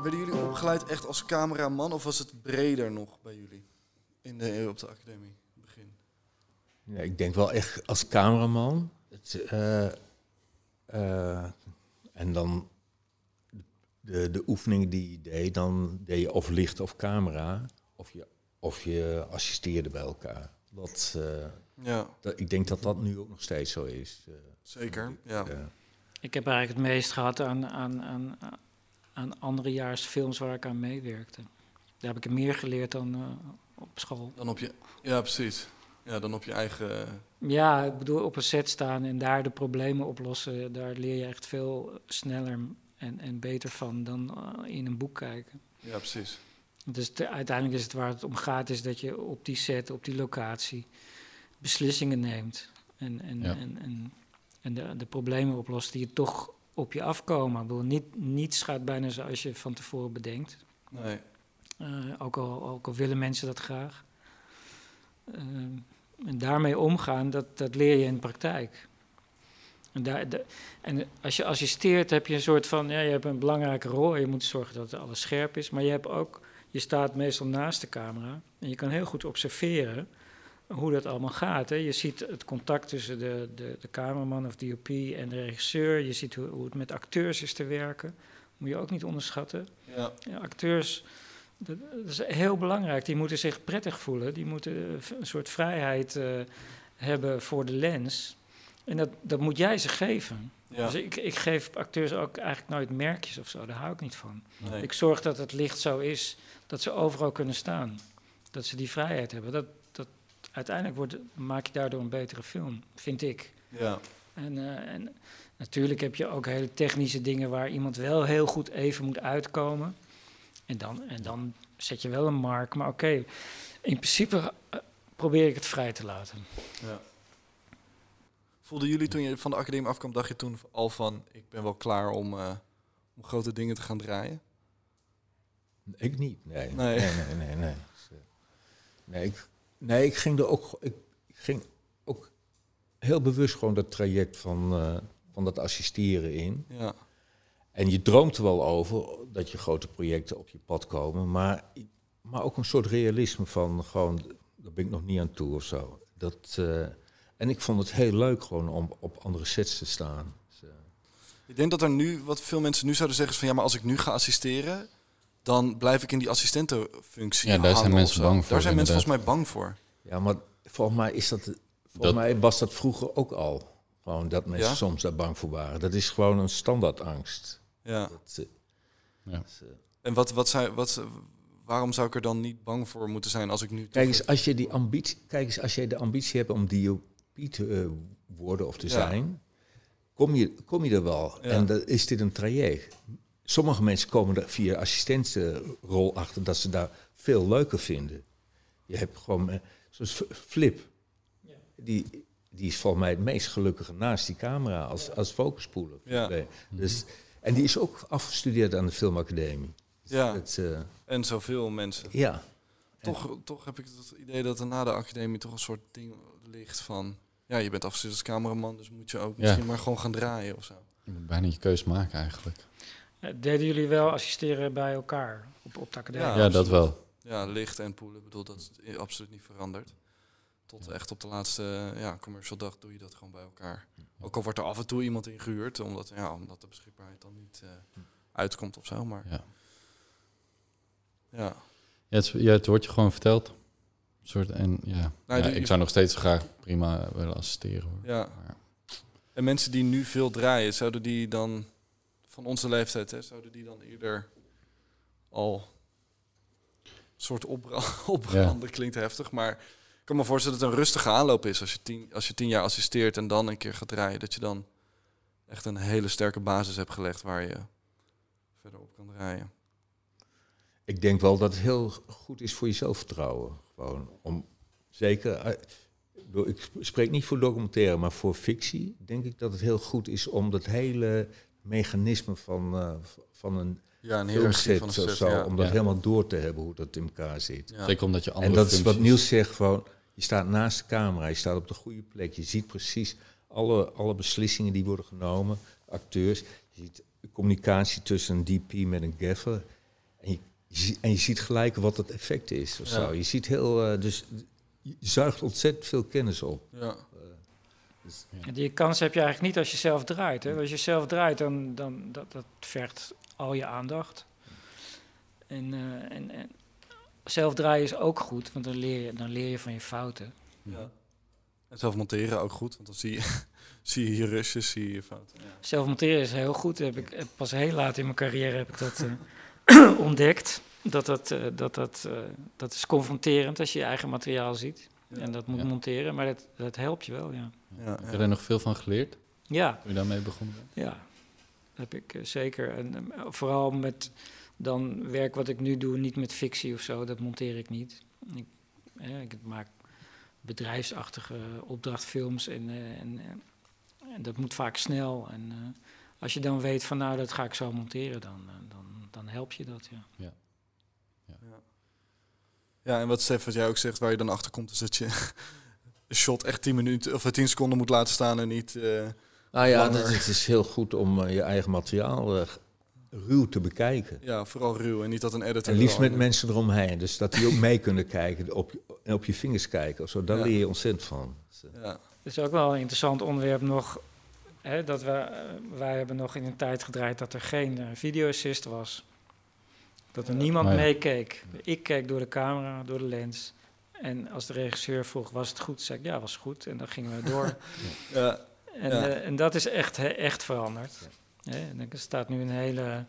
Werden jullie, opgeleid echt als cameraman of was het breder nog bij jullie? In de, op de academie. Ja, ik denk wel echt als cameraman. Het, eh, eh, en dan de, de oefeningen die je deed, dan deed je of licht of camera. Of je, of je assisteerde bij elkaar. Dat, eh, Ja, dat, ik denk dat dat nu ook nog steeds zo is. eh. zeker. Ja. Ja. Ik heb eigenlijk het meest gehad aan, aan, aan, aan anderejaarsfilms waar ik aan meewerkte. Daar heb ik meer geleerd dan eh, op school. Dan op je, ja, precies. Ja, dan op je eigen... Ja, ik bedoel, op een set staan en daar de problemen oplossen, daar leer je echt veel sneller en, en beter van dan eh, in een boek kijken. Ja, precies. Dus de- uiteindelijk is het waar het om gaat, is dat je op die set, op die locatie, beslissingen neemt. En, en, Ja. en, en, en de, de problemen oplost die er toch op je afkomen. Ik bedoel, niet, niets gaat bijna zoals je van tevoren bedenkt. Nee. Eh, ook, al, ook al willen mensen dat graag. Eh, en daarmee omgaan, dat, dat leer je in de praktijk. En, daar, de- en als je assisteert, heb je een soort van, ja, je hebt een belangrijke rol. Je moet zorgen dat alles scherp is. Maar je hebt ook, je staat meestal naast de camera. En je kan heel goed observeren hoe dat allemaal gaat. Hè. Je ziet het contact tussen de, de, de cameraman of DOP en de regisseur. Je ziet hoe, hoe het met acteurs is te werken. Moet je ook niet onderschatten. Ja. Ja, acteurs, dat, is heel belangrijk. Die moeten zich prettig voelen. Die moeten eh, een soort vrijheid eh, hebben voor de lens. En dat, dat moet jij ze geven. Ja. Dus ik, ik geef acteurs ook eigenlijk nooit merkjes of zo. Daar hou ik niet van. Nee. Ik zorg dat het licht zo is dat ze overal kunnen staan. Dat ze die vrijheid hebben. Dat, dat, uiteindelijk wordt, maak je daardoor een betere film, vind ik. Ja. En, eh, en natuurlijk heb je ook hele technische dingen waar iemand wel heel goed even moet uitkomen. En dan, en dan zet je wel een mark. Maar oké, in principe eh, probeer ik het vrij te laten. Ja. Voelden jullie toen je van de academie afkwam, dacht je toen al van, ik ben wel klaar om, eh, om grote dingen te gaan draaien? Ik niet, nee. Nee. Nee, nee, nee. Nee, nee, ik, nee ik ging er ook, ik, ik ging ook heel bewust gewoon dat traject van, eh, van dat assisteren in. Ja. En je droomt er wel over dat je grote projecten op je pad komen, maar, maar ook een soort realisme van gewoon, daar ben ik nog niet aan toe of zo. Dat, eh, en ik vond het heel leuk gewoon om op andere sets te staan. Dus, eh, Ik denk dat er nu, wat veel mensen nu zouden zeggen, is van ja, maar als ik nu ga assisteren, dan blijf ik in die assistentenfunctie. Ja, daar zijn mensen bang voor, Daar zijn mensen volgens mij bang voor. ja, maar volgens mij is dat, volgens Dat- mij was dat vroeger ook al. Gewoon dat mensen Ja? soms daar bang voor waren. Dat is gewoon een standaardangst. Ja. Dat, Ja. dat, eh, En wat, wat zijn, wat, waarom zou ik er dan niet bang voor moeten zijn als ik nu. Kijk eens, als je die ambitie, kijk eens, als jij de ambitie hebt om DOP te eh, worden of te Ja. zijn, kom je, kom je er wel. Ja. En dan is dit een traject. Sommige mensen komen er via assistentenrol achter dat ze daar veel leuker vinden. Je hebt gewoon, eh, zoals Flip, die, die is volgens mij het meest gelukkige naast die camera als, als focuspoeler. Ja. Dus, en die is ook afgestudeerd aan de filmacademie. Ja. Het, eh, En zoveel mensen. ja. Toch, toch heb ik het idee dat er na de academie toch een soort ding ligt van. Ja, je bent afgestudeerd als cameraman, dus moet je ook Ja. misschien maar gewoon gaan draaien of zo. Je moet bijna je keus maken eigenlijk. Deden jullie wel assisteren bij elkaar op, op de academie? Ja, Ja, dat wel. Ja, licht en poelen, ik bedoel, dat is absoluut niet veranderd. Tot echt op de laatste ja, commercial dag doe je dat gewoon bij elkaar. Ook al wordt er af en toe iemand ingehuurd, omdat, ja, omdat de beschikbaarheid dan niet eh, uitkomt of zo. Maar Ja. ja, Ja, het, ja, het wordt je gewoon verteld. Een soort, en ja, Nou, ja, ik zou nog steeds graag prima willen assisteren. Hoor. ja. Maar- En mensen die nu veel draaien, zouden die dan van onze leeftijd, hè, zouden die dan eerder al een soort opbra <laughs> opbranden, klinkt heftig, maar kan me voorstellen dat het een rustige aanloop is als je tien, als je tien jaar assisteert en dan een keer gaat draaien, dat je dan echt een hele sterke basis hebt gelegd waar je verder op kan draaien. Ik denk wel dat het heel goed is voor je zelfvertrouwen. Gewoon om zeker. eh, ik spreek niet voor documentaire, maar voor fictie denk ik dat het heel goed is om dat hele mechanisme van, eh, van een Ja, een hiërarchie van filmset een set, zo, ja. om dat Ja. helemaal door te hebben hoe dat in elkaar zit. Ja. Zeker omdat je andere En dat is wat Niels zegt, gewoon, je staat naast de camera, je staat op de goede plek, je ziet precies alle, alle beslissingen die worden genomen, acteurs, je ziet de communicatie tussen een DP met een gaffer en je, en je ziet gelijk wat het effect is of Ja. zo. Je ziet heel, eh, dus je zuigt ontzettend veel kennis op. Ja. En die kans heb je eigenlijk niet als je zelf draait. Hè? Als je zelf draait, dan, dan dat, dat vergt al je aandacht. En, eh, en, en zelf draaien is ook goed, want dan leer je, dan leer je van je fouten. ja. En zelf monteren ook goed, want dan zie je, <laughs> zie je je rushes, zie je je fouten. Ja. Zelf monteren is heel goed. Heb ik, pas heel laat in mijn carrière heb ik dat eh, <clears throat> ontdekt. Dat, dat, eh, dat, dat, eh, dat is confronterend als je je eigen materiaal ziet. En dat moet Ja. monteren, maar dat, dat helpt je wel, ja. Ja, Heb je daar nog veel van geleerd Ja, toen je daarmee begonnen bent? Ja, dat heb ik zeker. En vooral met dan werk wat ik nu doe niet met fictie of zo, dat monteer ik niet. Ik, eh, ik maak bedrijfsachtige opdrachtfilms en, eh, en, eh, en dat moet vaak snel. En eh, als je dan weet van nou, dat ga ik zo monteren, dan, dan, dan help je dat, ja. Ja, en wat Stef, wat jij ook zegt, waar je dan achter komt, is dat je een shot echt 10 minuten of 10 seconden moet laten staan en niet. eh, Nou ja, het, het is heel goed om je eigen materiaal eh, ruw te bekijken. ja, vooral ruw en niet dat een editor. En liefst met mensen eromheen. Dus dat die ook mee kunnen kijken, op, op je vingers kijken of zo. Daar Ja. leer je ontzettend van. Dus, eh, Ja, Het is ook wel een interessant onderwerp nog. Hè, dat we, eh, wij hebben nog in een tijd gedraaid dat er geen eh, video-assist was. Dat er niemand ja. meekeek. Ik keek door de camera, door de lens. En als de regisseur vroeg, was het goed? zei ik, ja, was goed. En dan gingen we door. <laughs> ja, en, Ja. en dat is echt, echt veranderd. Hè, er staat nu een hele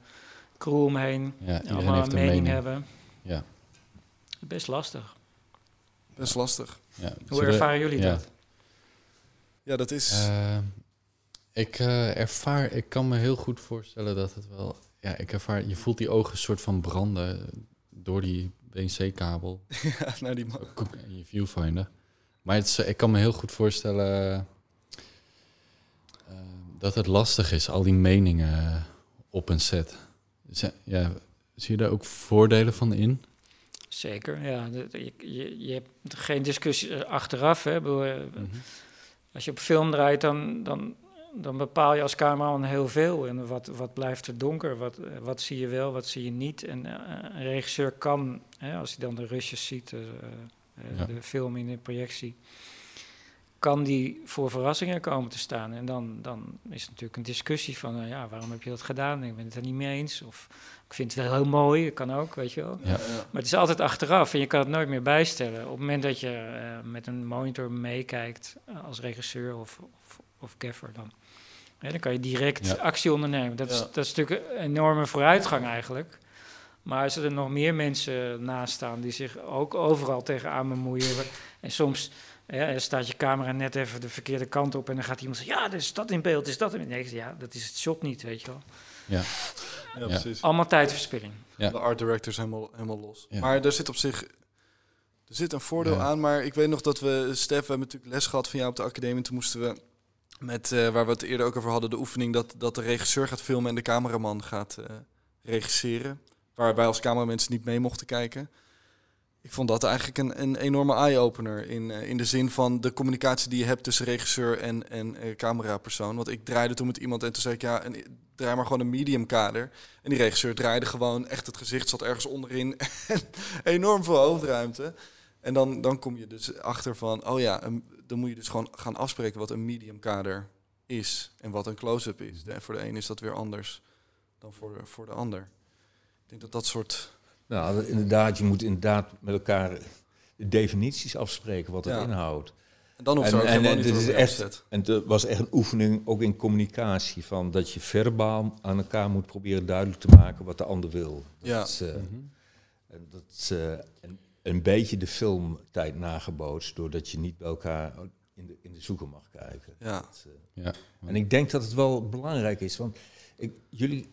crew omheen. Ja, allemaal heeft een mening, mening. hebben. Ja. Best lastig. best lastig. Ja. Hoe Zullen- ervaren jullie ja. dat? Ja, dat is. Eh, ik eh, ervaar, ik kan me heel goed voorstellen dat het wel. Ja, ik ervaar, je voelt die ogen een soort van branden door die BNC-kabel <laughs> ja, nou, die man. in je viewfinder. Maar het is, ik kan me heel goed voorstellen dat het lastig is, al die meningen op een set. Ja, zie je daar ook voordelen van in? Zeker, ja. Je, je, je hebt geen discussie eh, achteraf. Hè. Eh, Als je op film draait, dan, dan, dan bepaal je als cameraman heel veel. En wat, wat blijft er donker? Wat, eh, wat zie je wel, wat zie je niet? En eh, een regisseur kan, hè, als hij dan de rushes ziet, eh, eh, Ja. de film in de projectie, kan die voor verrassingen komen te staan. En dan, dan is het natuurlijk een discussie van, eh, ja, waarom heb je dat gedaan? Ik ben het er niet mee eens. Of ik vind het wel heel mooi, dat kan ook, weet je wel. Ja. Maar het is altijd achteraf en je kan het nooit meer bijstellen. Op het moment dat je eh, met een monitor meekijkt eh, als regisseur of, of, of gaffer, dan, hè, dan kan je direct Ja. actie ondernemen. Dat, is, dat is natuurlijk een enorme vooruitgang eigenlijk. Maar als er nog meer mensen naast staan die zich ook overal tegenaan bemoeien. En soms hè, staat je camera net even de verkeerde kant op en dan gaat iemand zeggen: Ja, is dat in beeld, is dat in beeld. Nee, ik zeg, ja, dat is het shot niet, weet je wel. Ja, Ja. precies. Allemaal tijdverspilling. Ja. De art directors helemaal, helemaal los. Ja. Maar er zit op zich... Er zit een voordeel Ja. aan, maar ik weet nog dat we... Stef, we hebben natuurlijk les gehad van jou op de academie. Toen moesten we met, eh, waar we het eerder ook over hadden, de oefening dat, dat de regisseur gaat filmen en de cameraman gaat eh, regisseren. Waarbij als cameramensen niet mee mochten kijken. Ik vond dat eigenlijk een, een enorme eye-opener. In, eh, in de zin van de communicatie die je hebt tussen regisseur en, en eh, camerapersoon. Want ik draaide toen met iemand en toen zei ik, ja, een, draai maar gewoon een medium kader. En die regisseur draaide gewoon echt, het gezicht zat ergens onderin. <laughs> en enorm veel hoofdruimte. En dan, dan kom je dus achter van, oh ja, dan moet je dus gewoon gaan afspreken wat een medium kader is. En wat een close-up is. En voor de een is dat weer anders dan voor voor de ander. Ik denk dat dat soort... Nou, inderdaad, je moet inderdaad met elkaar de definities afspreken wat het Ja. inhoudt. En dan hoeft En- er ook en- geen en monitor dit is echt-. En het was echt een oefening, ook in communicatie, van dat je verbaal aan elkaar moet proberen duidelijk te maken wat de ander wil. Dat Ja. is, eh, Mhm. en dat is eh, een, een beetje de filmtijd nagebootst, doordat je niet bij elkaar in de, in de zoeker mag kijken. Ja. Dat, eh, Ja. en ik denk dat het wel belangrijk is, want ik, jullie,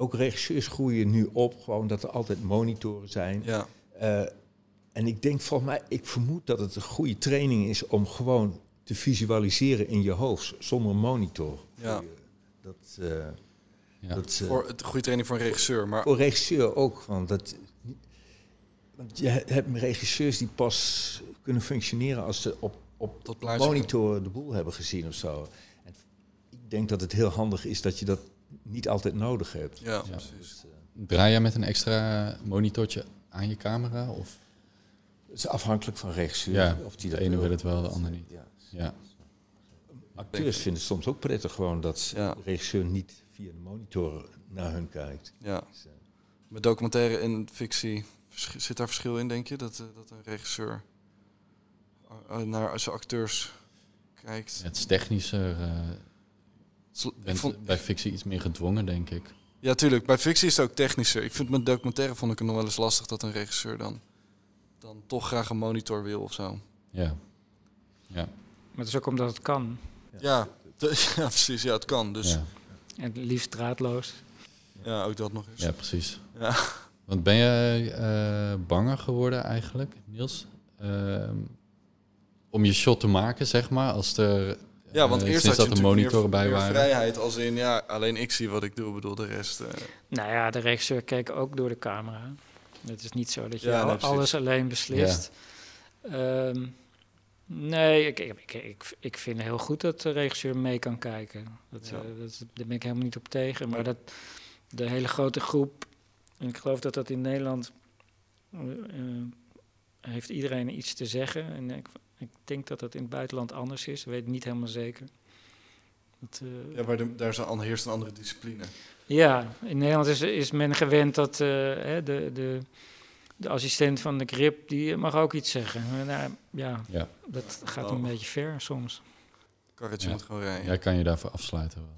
ook regisseurs groeien nu op, gewoon dat er altijd monitoren zijn. Ja, Eh, en ik denk volgens mij, ik vermoed dat het een goede training is om gewoon te visualiseren in je hoofd zonder monitor. Ja. Je. Dat, eh, Ja. dat is, eh, voor het goede training voor een regisseur. Maar voor regisseur ook. Want, dat, want je hebt regisseurs die pas kunnen functioneren als ze op, op dat plaatje... monitor de boel hebben gezien of zo. En ik denk dat het heel handig is dat je dat niet altijd nodig hebt. Ja, Ja. precies. Dus, eh, Draai jij met een extra monitortje aan je camera? Of? het is afhankelijk van regisseur. Ja, of die de dat ene wil. het wel, de ander niet. Ja. Ja. Acteurs vinden het soms ook prettig gewoon dat Ja. de regisseur niet via de monitor naar hun kijkt. Ja. Dus, eh, Met documentaire en fictie zit daar verschil in, denk je? Dat, eh, dat een regisseur naar zijn acteurs kijkt. Het is technischer. eh, Sl- je ik bent vond, bij fictie iets meer gedwongen, denk ik. ja, tuurlijk. Bij fictie is het ook technischer. Ik vind met documentaire vond ik het nog wel eens lastig dat een regisseur dan, dan toch graag een monitor wil of zo. Ja. Ja. Maar het is ook omdat het kan. Ja, <laughs> ja precies. Ja, het kan. Dus ja. En het liefst draadloos. Ja, ook dat nog eens. Ja, precies. Ja. Want ben je eh, banger geworden eigenlijk, Niels? Ehm, om je shot te maken, zeg maar, als er... Ja, want eh, eerst had je dat monitoren meer, bij meer waren. vrijheid als in, ja, alleen ik zie wat ik doe, bedoel de rest. eh, Nou ja, de regisseur keek ook door de camera. Het is niet zo dat je Ja, al- alles alleen beslist. Ehm, nee, ik, ik, ik, ik, ik vind heel goed dat de regisseur mee kan kijken. Dat, Ja. eh, dat, daar ben ik helemaal niet op tegen. Maar dat de hele grote groep, en ik geloof dat dat in Nederland heeft iedereen iets te zeggen. En ik, ik denk dat dat in het buitenland anders is. Ik weet het niet helemaal zeker. Dat, eh, ja, maar de- daar is een, heerst een andere discipline. ja, in Nederland is, is men gewend dat eh, hè, de, de, de assistent van de grip, die mag ook iets zeggen. Maar Nou, ja, Ja, dat gaat Oh. een beetje ver soms. Karretje Ja. moet gewoon rijden. jij kan je daarvoor afsluiten. wel.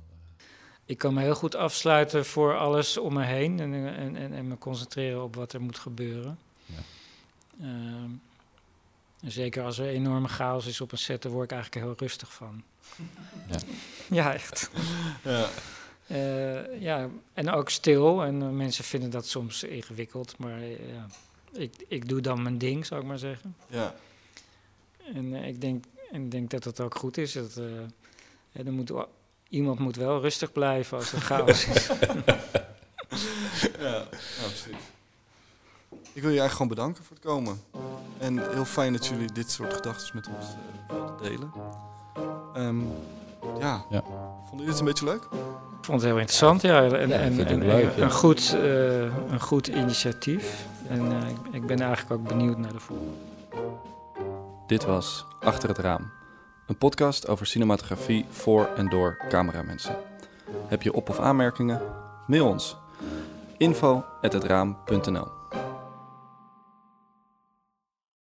Ik kan me heel goed afsluiten voor alles om me heen en, en, en, en me concentreren op wat er moet gebeuren. Ja. Ehm, zeker als er enorme chaos is op een set, daar word ik eigenlijk heel rustig van. Ja. ja echt. Ja. Eh, ja, en ook stil. En eh, mensen vinden dat soms ingewikkeld. Maar eh, ja, ik, ik doe dan mijn ding, zou ik maar zeggen. Ja. En eh, ik, denk, en ik denk dat dat ook goed is. Dat, eh, er moet, wel- iemand moet wel rustig blijven als het chaos is. <laughs> Ja. ja, precies. Ik wil je eigenlijk gewoon bedanken voor het komen. En heel fijn dat jullie dit soort gedachten met ons eh, wilden delen. Ehm, ja. Ja. Vonden jullie het een beetje leuk? Ik vond het heel interessant, ja. En, Ja, leuk, ja. een, goed, eh, een goed initiatief. En eh, ik, ik ben eigenlijk ook benieuwd naar de volgende. Dit was Achter het Raam. Een podcast over cinematografie voor en door cameramensen. Heb je op- of aanmerkingen? Mail ons. info@hetraam.nl